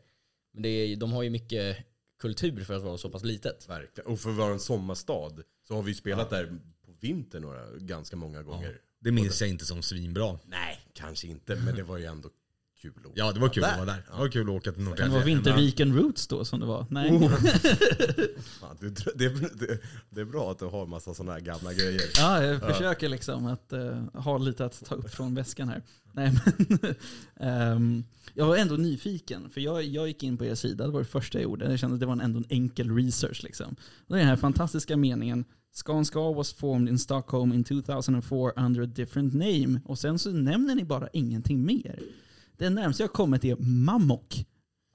Men det är, de har ju mycket kultur för att vara så pass litet. Verkligen. Och för att vara en sommarstad så har vi ju spelat där på vintern några, ganska många gånger. Det minns jag inte som svinbra. Nej, kanske inte, men det var ju ändå kul att Ja, det var kul där. att vara där. Det var kul att åka till kan det Norrtälje. vara Vinterviken Roots då som det var? Nej. Oh. Fan, det, det, det, det är bra att du har massa sådana här gamla grejer. Ja, jag försöker liksom att eh, ha lite att ta upp från väskan här. Nej, men, ehm, jag var ändå nyfiken, för jag, jag gick in på er sida, det var det första jag gjorde. Jag kände att det var en, ändå en enkel research. Liksom. Och det är den här fantastiska meningen, Skanska was formed in Stockholm in 2004 under a different name. Och sen så nämner ni bara ingenting mer. Det närmaste jag kommit är Mammok.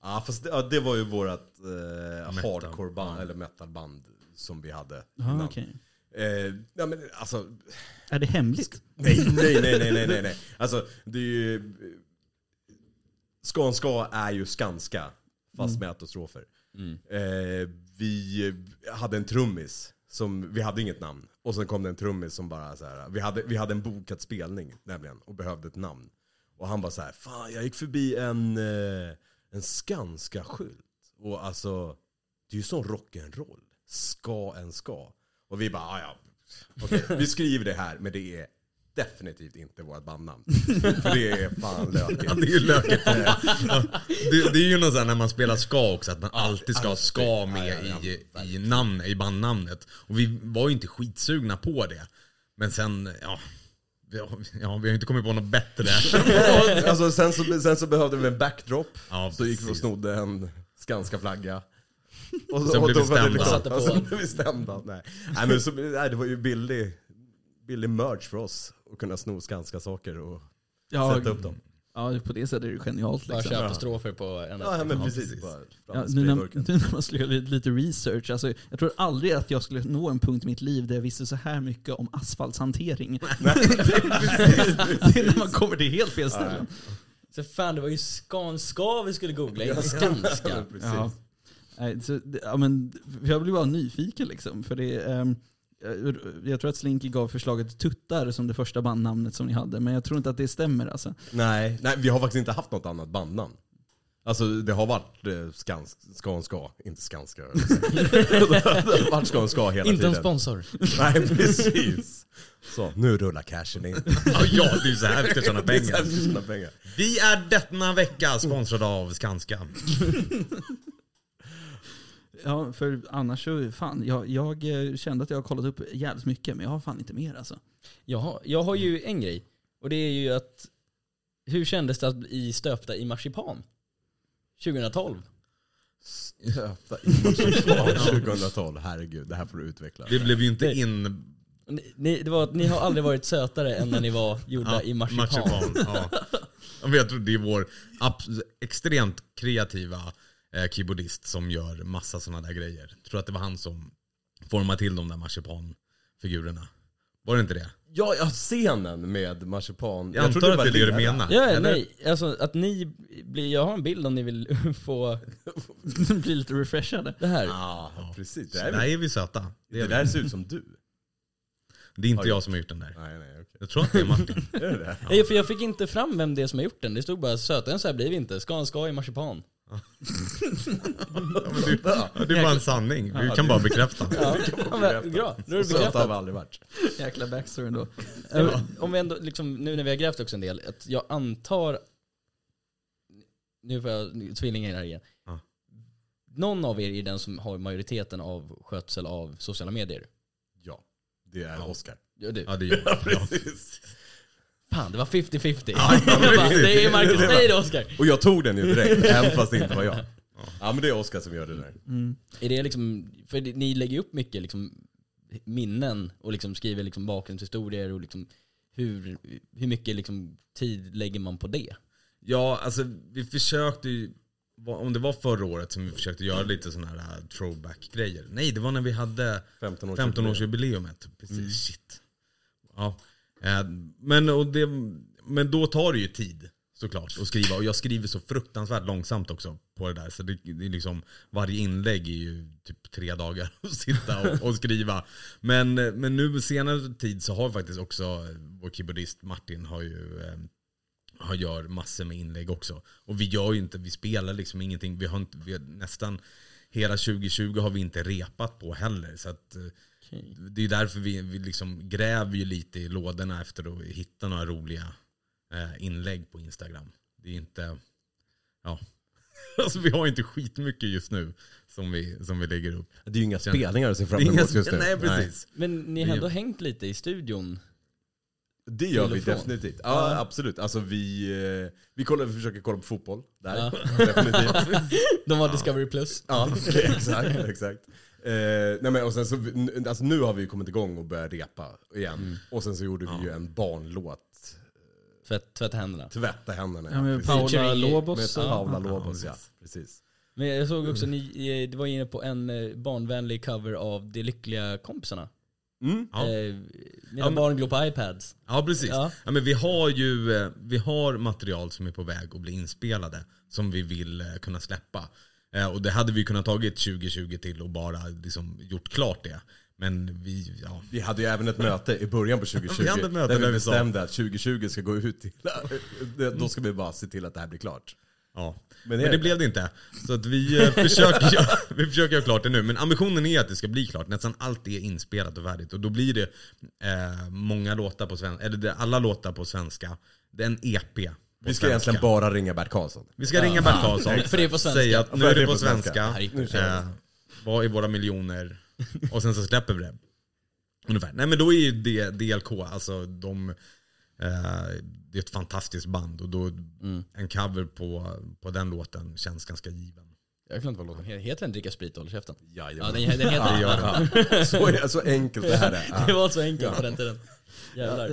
Ja, fast det, ja, det var ju vårat eh, hardcore-band, eller metalband som vi hade Ja, innan. okej. Eh, ja, men alltså, Är det hemligt? nej, nej, nej, nej, nej, nej, nej. Alltså, det är ju... Skanska är ju Skanska, fast med apostrofer. Eh, vi hade en trummis, som, vi hade inget namn. Och sen kom det en trummis som bara så här, vi hade, vi hade en bokad spelning nämligen, och behövde ett namn. Och han bara så här, fan jag gick förbi en, eh, en Skanska-skylt. Och alltså, det är ju sån rock'n'roll. Ska en ska. Och vi bara, "Ah, ja, okej, vi skriver det här, men det är definitivt inte vårt bandnamn. För det är fan lökigt. Ja, det är ju lökigt. Ja. Det, det är ju något sånt när man spelar ska också, att man alltid ska ha ska med i, i, namn, i bandnamnet. Och vi var ju inte skitsugna på det. Men sen, ja, vi har, ja, vi har inte kommit på något bättre. alltså, sen, så, sen så behövde vi en backdrop. Ja, så gick vi och snodde en Skanska flagga. Och så, Sen och blev vi stämda. liksom- ja, sen blev vi stämda. Nej. Nej, men så, nej, det var ju billig, billig merch för oss. Att kunna sno Skanska saker och Ja, sätta upp dem. Ja, på det sättet är det genialt. Bara Liksom. köpa strofer på en Ja, men Ja, precis. precis. Bara fram Ja, nu, när, sprayburken. nu när man skulle göra lite, lite research, alltså, jag tror aldrig att jag skulle nå en punkt i mitt liv där jag visste så här mycket om asfaltshantering. det är när man kommer till helt fel ställen. Så fan det var ju Skanska vi skulle googla, inte Ja, Skanska. men precis. Ja. Nej, så, det- ja, men, jag blir bara nyfiken liksom. För det, ehm, jag- jag tror att Slinky gav förslaget Tuttar som det första bandnamnet som ni hade, men jag tror inte att det stämmer alltså. Nej, nej, vi har faktiskt inte haft något annat bandnamn. Alltså det har varit eh, skans, Skanska, inte Skanska. det har varit Skanska hela Inte en tiden. sponsor. Nej, precis. Så, nu rullar cashen in. Ja, ja, det är så här vi ska tjäna pengar. Vi är denna vecka sponsrade av Skanska. Ja, för annars så, fan, jag, jag eh, kände att jag har kollat upp jävligt mycket, men jag har fan inte mer alltså. Jag har, jag har ju en grej. Och det är ju att, hur kändes det att bli stöpta i marsipan? 2012? Stöpta in marsipan 2012, herregud, det här får du utveckla. Det blev ju inte in... Ni, det var att ni har aldrig varit sötare än när ni var gjorda i marsipan. ja. Ja, Jag tror det är vår extremt kreativa eh, keyboardist som gör massa sådana där grejer. Jag tror att det var han som formade till de där marsipanfigurerna. Var det inte det? Ja, ja, scenen med marsipan. Jag, antar trodde att det är det du menar. Ja, eller? nej. Alltså att ni blir, jag har en bild om ni vill få blir lite refreshade. det här. Ja, precis. Det, är där är vi söta. Det, det är där vi. ser ut som du. det är inte Har jag gjort. som har gjort den där. Nej, nej, okej. Jag tror att det är Martin. Är det det? Nej, för jag fick inte fram vem det är som har gjort den. Det stod bara sötare än så här blir vi inte. Ska en ska i marsipan. Ja, men det, ja, det är bara en sanning. Vi kan bara bekräfta. Ja, men, bra. Är det Så söta har vi aldrig varit. Jäkla backstory ändå. Ja. Om vi ändå, liksom, nu när vi har grävt också en del, att jag antar... Nu får jag tvillingar här igen. Ja. Någon av er är den som har majoriteten av skötsel av sociala medier. Ja, det är Ja. Oscar. Ja, du. Ja, det gör jag. Ja. Precis. Fan, det var 50-50. Ja, bara, det är Marcus, nej det är Oskar. Och jag tog den ju direkt, även fast det inte var jag. Ja men det är Oskar som gör det där. Är det liksom, för ni lägger ju upp mycket liksom minnen och liksom skriver liksom bakgrundshistorier och liksom hur, hur mycket liksom tid lägger man på det? Ja, alltså vi försökte ju, om det var förra året som vi försökte göra lite sådana här uh, throwback-grejer. Nej, det var när vi hade 15 års 15-årsjubileumet. Precis, shit. Ja. Eh, men, och det, men då tar det ju tid såklart att skriva. Och jag skriver så fruktansvärt långsamt också på det där. Så det, det är liksom, varje inlägg är ju typ tre dagar att sitta och, och skriva. Men, men nu senare tid så har faktiskt också vår keyboardist Martin har ju ehm, har gör massor med inlägg också. Och vi gör ju inte, vi spelar liksom ingenting. Vi har, inte, vi har nästan hela 2020 har vi inte repat på heller. Så att, eh, det är därför vi, vi liksom gräver ju lite i lådorna efter att hitta några roliga eh, inlägg på Instagram. Det är inte, ja. Alltså vi har inte skitmycket just nu som vi, som vi lägger upp. Det är ju inga Känner- spelningar att se fram emot just nu. Nej precis. Men ni har ändå hängt lite i studion. Det gör vi definitivt. Ja, absolut. Alltså vi, eh, vi, kollar, vi försöker kolla på fotboll där. Ja. Definitivt. De har Discovery Plus. Ja, exakt. exakt. Eh, nej men, och sen så, alltså nu har vi kommit igång och börjat repa igen. Och sen så gjorde vi ju en barnlåt. Tvätt, tvätta händerna. Tvätta händerna. Ja, med. Paula Lobos. Med Paula ja. Lobos, ja. precis. Men jag såg också ni, eh, det var inne på en eh, barnvänlig cover av De Lyckliga Kompisarna. Mm. Ja. Eh, mina Ja, barn glor på iPads. Ja precis. Ja. Ja. men vi har ju eh, vi har material som är på väg att bli inspelade som vi vill eh, kunna släppa. Eh, Och det hade vi kunnat tagit 2020 till och bara liksom gjort klart det. Men vi, ja. Vi hade ju även ett möte i början på 2020 Vi hade ett möte där vi bestämde att 2020 ska gå ut till, då ska vi bara se till att det här blir klart. ja. Men Men det är det. blev det inte. Så att vi, eh, försöker, göra- vi försöker göra klart det nu. Men ambitionen är att det ska bli klart. Nästan allt är inspelat och färdigt. Och då blir det eh, många låtar på svenska. Eller det, alla låtar på svenska. Det är en EP. Vi ska svenska. egentligen bara ringa Bert Karlsson. Vi ska ringa Bert Karlsson. För det är på svenska. Säga att nu är det på svenska. Eh, vad är våra miljoner? Och sen så släpper vi det. Ungefär. Nej men då är ju DLK, alltså de... Eh, det är ett fantastiskt band och då en cover på, på den låten känns ganska given. Jag glömde vad låten heter. Heter den Dricka sprit och håll käften? Jajamän. Ja, den, den heter Ja, så, så enkelt det här är. Det Ja. var så enkelt på den tiden.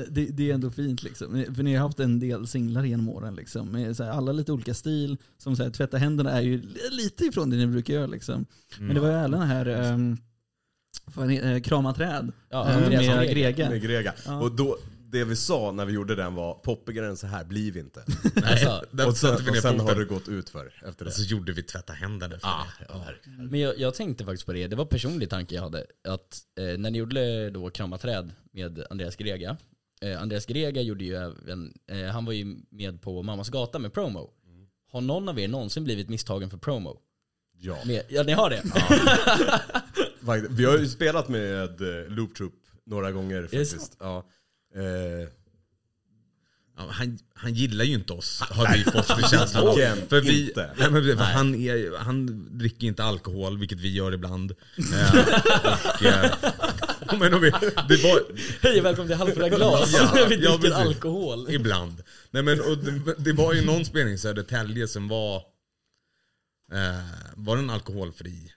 Det, det är ändå fint liksom. För ni har haft en del singlar genom åren liksom. Med så här, alla lite olika stil. Som så här, tvätta händerna är ju lite ifrån det ni brukar göra liksom. Men det var ju även den här um, krama träd. Ja, eh, Andreas med Grega. Grega. Med Grega. Ja. Och då, det vi sa när vi gjorde den var poppigare än så här blir vi inte. Alltså, Där och sen, vi och sen har det gått ut för efter det. Och så gjorde vi tvätta händerna för Ah, det. ja. Men jag, jag tänkte faktiskt på det, det var en personlig tanke jag hade. Att eh, när ni gjorde då Krama träd med Andreas Grega. Eh, Andreas Grega gjorde ju även, eh, han var ju med på Mammas gata med promo. Har någon av er någonsin blivit misstagen för promo? Ja. Med, ja ni har det? Faktiskt. Vi har ju spelat med eh, Loop Troop några gånger det faktiskt. Ja. Eh, Ja, han, han gillar ju inte oss, har vi fått det känslan av. För vi, inte. nej, men, för han, är, han dricker inte alkohol, vilket vi gör ibland. Eh, och, eh, men, om vi, det var, Hej och välkommen till Halvfulla glas. Ja, vi ja, dricker precis. alkohol. Ibland. Nej, men, och det, det var ju någon spelning i Södertälje som var... Eh, var den alkoholfri?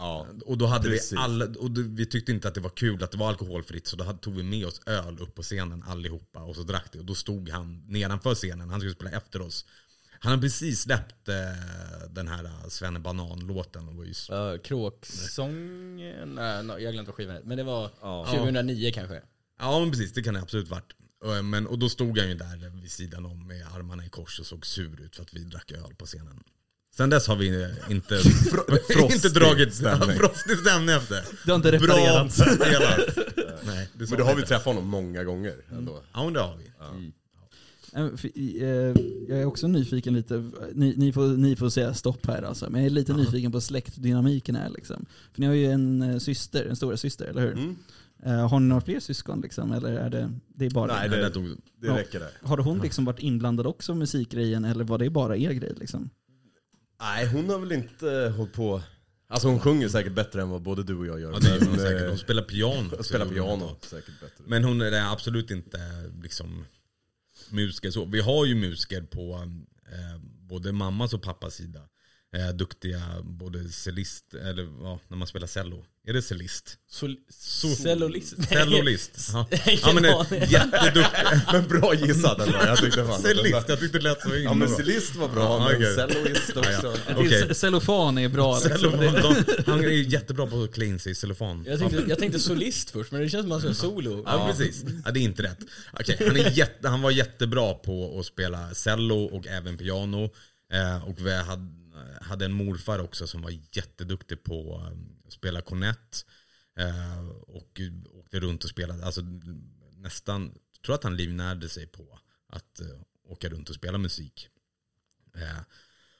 Ja. Och då hade Precis. vi alla, och vi tyckte inte att det var kul att det var alkoholfritt så då tog vi med oss öl upp på scenen allihopa och så drack det. Och då stod han nedanför scenen, han skulle spela efter oss. Han har precis släppt eh, den här eh, Svenne Banan-låten och var ju så, Uh, kråksång? Nej, no, jag glömde vad skivan hette. Men det var Ja. 2009 kanske. Ja men precis, det kan det absolut varit. Eh, Men, och då stod han ju där vid sidan om med armarna i kors och såg sur ut för att vi drack öl på scenen. Sen dess har vi eh, inte, inte dragit stämning. frostig stämning efter. Du har inte Bra reparerat. spelat. Nej, det sa Men då har vi träffat honom många gånger ändå. Ja men det har vi. Eh, för, i, eh, Jag är också nyfiken lite, ni, ni, får, ni får säga stopp här alltså, men jag är lite nyfiken på släktdynamiken här liksom. För ni har ju en eh, syster, en stora syster, eller hur? Mm. Eh, Har ni några fler syskon liksom, eller är det, det är bara Nej, det- det Ja. räcker där. Har hon liksom varit inblandad också i musikgrejen, eller var det bara er grej liksom? Nej, hon har väl inte hållit på... Alltså hon sjunger säkert bättre än vad både du och jag gör. ja, det gör hon säkert. eh, Hon spelar piano. spelar Så- piano säkert bättre. Men hon är absolut inte liksom musiker så. Vi har ju musiker på eh, både mammas och pappas sida. eh, duktiga både cellist, eller ja, när man spelar cello. Är det cellist? Sol- So- Cellulist. Cellolist. Ja, ja men det aning. är jätteduktig. Men bra gissat ändå. Jag tyckte fan. Cellist, jag tyckte det lät så himla Ja men bra. cellist var bra, Ja, men okej. celloist också. Ja, ja. Okej. Cellofan är bra. Liksom. Cellofan, de, han är jättebra på att klä in sig i cellofan. Jag tänkte, jag tänkte solist först, men det känns som att han ska solo. Ja, precis. Ja, det är inte rätt. Okej, han, är jätte, han var jättebra på att spela cello och även piano. Eh, och vi hade, hade en morfar också som var jätteduktig på eh, att spela kornett. Eh, och åkte runt och spelade, alltså nästan, jag tror att han livnärde sig på att eh, åka runt och spela musik. Eh,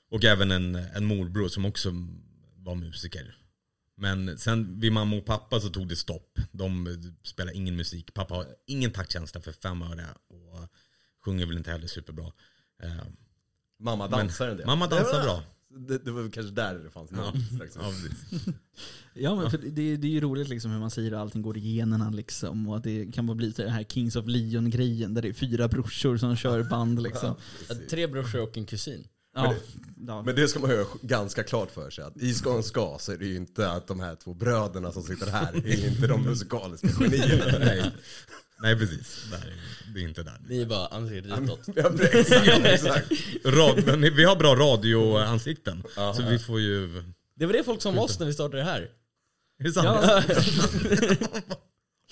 och även en, en morbror som också var musiker. Men sen vid mamma och pappa så tog det stopp. De spelar ingen musik. Pappa har ingen taktkänsla för fem öre och sjunger väl inte heller superbra. Eh, Mamma dansar en del. mamma dansar bra. Det, det var väl kanske där det fanns liksom. Ja. Ja men för det, det är ju roligt liksom hur man säger att allting går i generna liksom. Och att det kan bara bli till den här Kings of Leon-grejen där det är fyra brorsor som kör band liksom. Tre brorsor och en kusin. Ja, ja. Men det ska man ha ganska klart för sig att i Skåne ska så är det ju inte att de här två bröderna som sitter här är inte de musikaliska genierna. Nej. Nej precis, Där, det är inte där. Ni är bara ansiktet utåt. Ja, exakt, exakt. Rad, men vi har bra radioansikten. Så vi får ju... Det var det folk som oss när vi startade det här. Är det sant? Ja.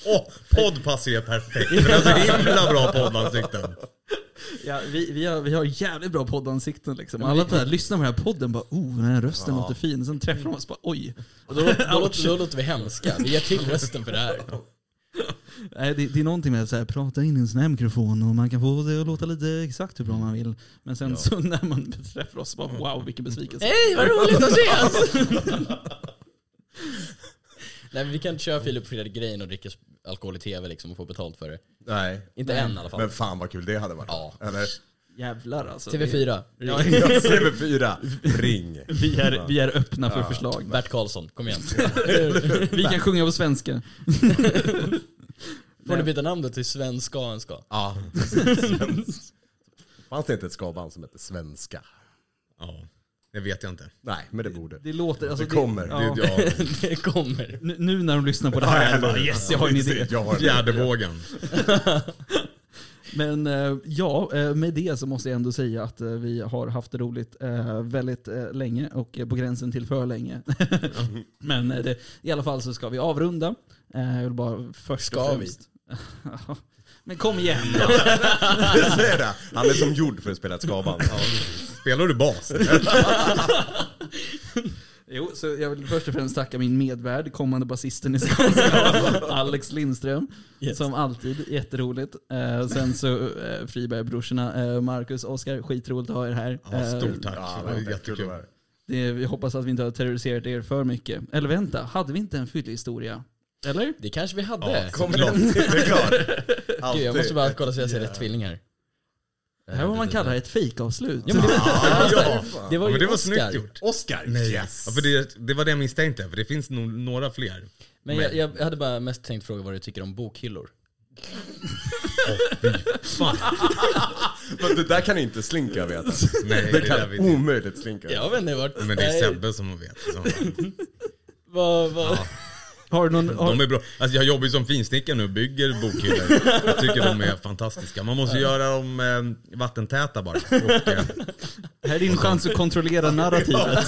Åh, podd passar ju perfekt. Det är så himla bra poddansikten. Ja, vi, vi, har, vi har jävligt bra poddansikten liksom. Alla på det här, lyssnar på den här podden bara oh, den här rösten låter fin. Sen träffar de oss bara oj. Och då, då, låter, då låter vi hemska. Vi ger till rösten för det här. Nej, det, det är någonting med att så här, prata in i en sån här mikrofon och man kan få det att låta lite exakt hur bra man vill. Men sen så när man träffar oss bara wow vilken besvikelse. Hej, vad roligt att ses! Nej men vi kan inte köra Filip och Fredrik-grejen och dricka alkohol i tv liksom och få betalt för det. Nej. Inte än i alla fall. Men fan vad kul det hade varit. Ja. Eller? Jävlar alltså. TV4, Ja, TV4, ring. vi, är, vi är öppna för förslag. Bert Karlsson, kom igen. Vi kan sjunga på svenska. Får ni byta namnet till Sven ska en ska? Ja. Fanns det inte ett skaband som hette Svenska? Ja, det vet jag inte. Nej, men det borde. Det låter... Alltså, Det kommer. Ja, Det, ja, Det kommer. nu, nu när de lyssnar på det här, bara, yes jag har en idé. Jag har en fjärde vågen. Men eh, ja, eh, med det så måste jag ändå säga att eh, vi har haft det roligt väldigt länge och på gränsen till för länge. Men det, i alla fall så ska vi avrunda. Jag vill bara först Ska och vi? främst... Men kom igen då. Det. Han är som gjord för att spela ett skaband. Spelar du bas? Jo, så jag vill först och främst tacka min medvärd, kommande basisten i Skånska, Alex Lindström. Yes. Som alltid, jätteroligt. Eh, sen så eh, Friberg-brorsorna, eh, Marcus, Oskar, skitroligt att ha er här. Ja, Eh, stort tack. Ja, det var kul jättekul. det vi hoppas att vi inte har terroriserat er för mycket. Eller vänta, hade vi inte en fyllehistoria? Eller? Det kanske vi hade. Ja, Kommer det? Det. Gud, jag måste bara kolla så jag ser rätt tvilling här. Det här är vad man kallar ett fejkavslut. Ja, men det, Ja, det var Ja, ju men det var Oscar. snyggt gjort. Oscar, Nej. yes. Ja, för det, det var det jag misstänkte, för det finns nog några fler. Men jag, jag hade bara mest tänkt fråga vad du tycker om bokhyllor. Fan. Men det där kan inte Slinka veta. Nej, Det det kan jag. omöjligt Slinka Jag vet inte vart... Men det är Sebbe som vet. Så. Vad, vad, Har du någon... Har, De är bra. Alltså jag jobbar ju som finsnickare nu och bygger bokhyllor. Jag tycker de är fantastiska. Man måste göra dem eh, vattentäta bara. Och, eh, här är din chans att kontrollera narrativet.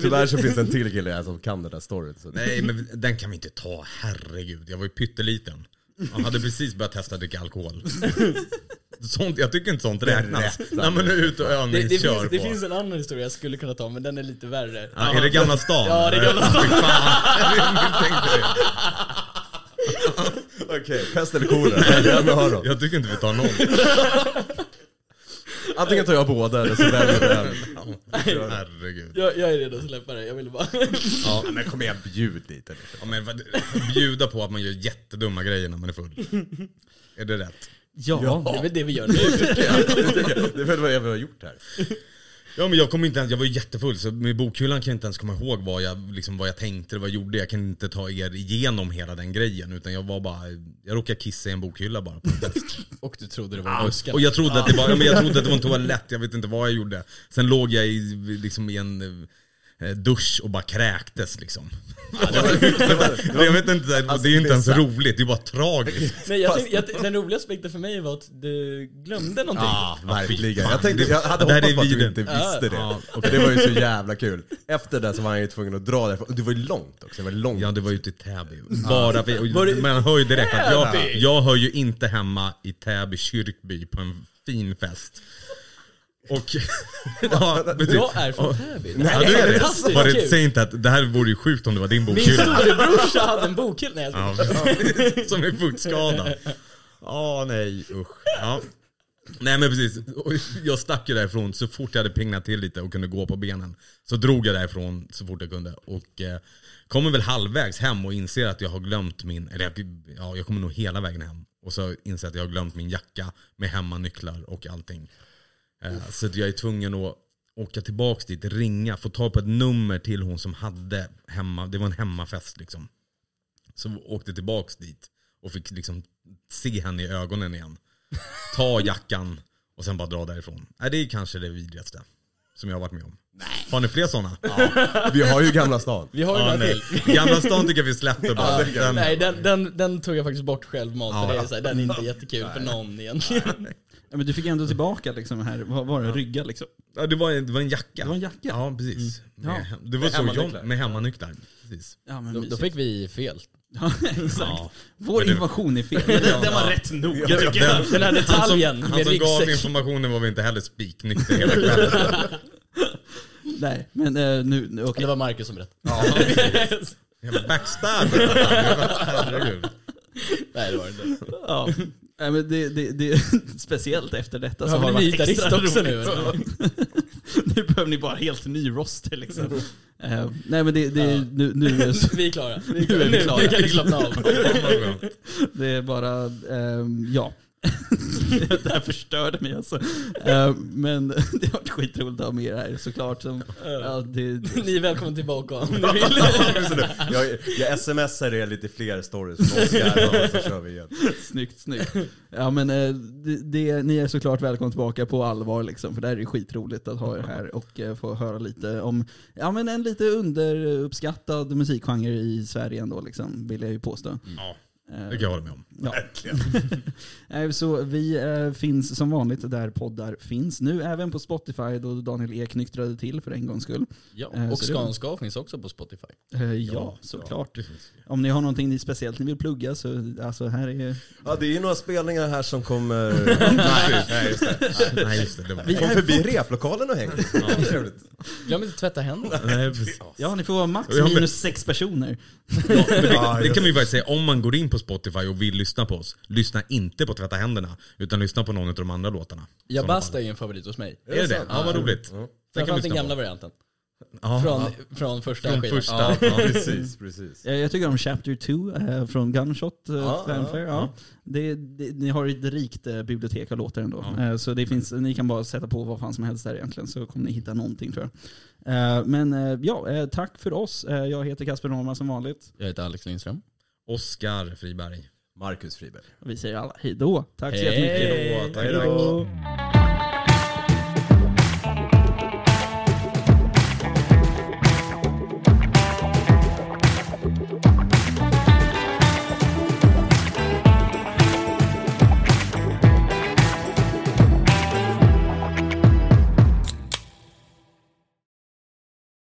Tyvärr så finns det en till kille här som kan den där storyn. Så nej men den kan vi inte ta, herregud. Jag var ju pytteliten. Jag hade precis börjat testa att dricka alkohol. Sånt, jag tycker inte sånt räknas. När man är ute och det, det, övningskör finns, det på. finns en annan historia jag skulle kunna ta, men den är lite värre. Ja, är det Gamla stan? Ja, det är Gamla stan. Det. Okej, pest eller kolera? Jag tycker inte vi tar någon. Antingen tar jag båda eller så väljer du en. Herregud. Jag, jag är redo att släppa det, jag ville bara... Ja, Men kom igen, bjud lite. Ja, men bjuda på att man gör jättedumma grejer när man är full. Är det rätt? Ja. Det är väl det vi gör nu. Det är väl vad jag har gjort här. Ja men jag kommer inte ens, jag var ju jättefull så med bokhyllan kan jag inte ens komma ihåg vad jag, liksom, vad jag tänkte, vad jag gjorde. Jag kan inte ta er igenom hela den grejen. Utan jag var bara, jag råkade kissa i en bokhylla bara på. Och du trodde det var en buske. Och jag trodde, att det var, ja, men jag trodde att det var en toalett, jag vet inte vad jag gjorde. Sen låg jag i, liksom, i en dusch och bara kräktes liksom. jag vet inte, det är ju inte ens roligt, det är bara tragiskt. Nej, jag tänkte, jag, den roliga aspekten för mig var att du glömde någonting. Ja, verkligen. Jag, tänkte, jag hade Det hoppats på att du inte visste det. Ja, För det var ju så jävla kul. Efter det så var han ju tvungen att dra därifrån. Och Det var ju långt också. Det var långt. Ja det var ute i Täby. Bara för, Var det- Men hör ju direkt att jag, jag hör ju inte hemma i Täby kyrkby på en fin fest. Och... ja, precis. Jag är från Täby. Det här är det. fantastiskt Bara kul. säg inte att det här vore ju sjukt om det var din Min bokhylla. storebrorsa hade en bokhylla. Nej, jag skojar. Ja, som är fuktskadad. Ja, nej usch. Ja. Nej men precis, Och jag stack ju därifrån så fort jag hade pingnat till lite och kunde gå på benen. Så drog jag därifrån så fort jag kunde. Och eh, kommer väl halvvägs hem och inser att jag har glömt min, eller jag, ja, jag kommer nog hela vägen hem. Och så inser jag att jag har glömt min jacka med hemmanycklar och allting. Eh, så att jag är tvungen att åka tillbaks dit, ringa, få ta på ett nummer till hon som hade hemma, det var en hemmafest liksom. Så åkte tillbaks dit och fick liksom se henne i ögonen igen. Ta jackan och sen bara dra därifrån. Nej, det är kanske det vidrigaste som jag har varit med om. Har ni fler sådana? Vi har ju Gamla stan. Vi har ju Ja, några nej. till. Gamla stan tycker jag vi släpper bara. Den, Nej, den, den, den tog jag faktiskt bort självmant. Ja. För det är så här, den är inte jättekul för någon egentligen. Ja, men du fick ändå tillbaka liksom här, vad var det, rygga liksom? ja, det, var en, det var en jacka. Det var en jacka? Ja, precis. Ja. Med, det var Med så jag, hemmanycklar. med hemmanycklar. Precis. Ja, men Då, då fick vi fel. Ja, exakt. Ja. Vår det- information är fel. Den, den var rätt noga tycker jag. Den här detaljen Han som, han som gav informationen var vi inte heller spiknykter hela kvällen. Nej, men eh, nu, nu okej. Det var Marcus som berättade. Jävla backstab. Herregud. Nej det var det inte. Ja. Nej, men det, det, det, speciellt efter detta så Ja, har det varit extra roligt. nu, nu behöver ni bara helt ny roster liksom. Eh, nej men det, det, nu, nu är Vi är klara. Nu är vi klara. nu kan ni slappna av. det är bara, ehm, ja. det här förstörde mig alltså. Eh, men det har varit skitroligt att ha med er här såklart. Som, ja, det, Ni är välkomna tillbaka om ni vill. Jag, jag smsar er lite fler stories från Oskar så kör vi igen. Snyggt, snyggt. Ja men eh, det, det, ni är såklart välkomna tillbaka på allvar liksom, för det här är skitroligt att ha er här och eh, få höra lite om ja, men en lite underuppskattad musikgenre i Sverige ändå, liksom, vill jag ju påstå. Eh, det kan jag hålla med om. Ja. Eh, Så vi eh, finns som vanligt där poddar finns. Nu även på Spotify då Daniel Ek nyktrade till för en gångs skull. Ja, Eh, och det var- Skanska finns också på Spotify. Eh, Ja, såklart. Om ni har någonting ni speciellt ni vill plugga så alltså här är... Ja, det är ju några spelningar här som kommer... Nej, nej just det. Nej just det, Vi Kom är förbi fort- replokalen och häng. Trevligt. Glöm inte att tvätta händerna. Ja, ni får vara max Ja, minus sex personer. Ja, det, kan man ju faktiskt säga, om man går in på Spotify och vill lyssna på oss, lyssna inte på Tvätta händerna, utan lyssna på någon av de andra låtarna. Ja, Basta är ju en favorit hos mig. Är det det? Ja, vad roligt. Den kan Framförallt den lyssna gamla på. varianten. Ja, Från, ja. från första Från skivan. första. Ja, Ja. precis, precis. Eh, Jag tycker om Chapter 2 eh, från Gunshot eh, Ja, Fanfare. ja, Ja, Det, det, ni har ett rikt eh, bibliotek av låtar ändå. Ja. Eh, Så det finns, ni kan bara sätta på vad fan som helst där egentligen så kommer ni hitta någonting tror jag. Men ja, tack för oss. Jag heter Kasper Norman som vanligt. Jag heter Alex Lindström. Oskar Friberg. Marcus Friberg. Och vi säger alla hej då. Tack så Hej. jättemycket. Då, tack. Hej då.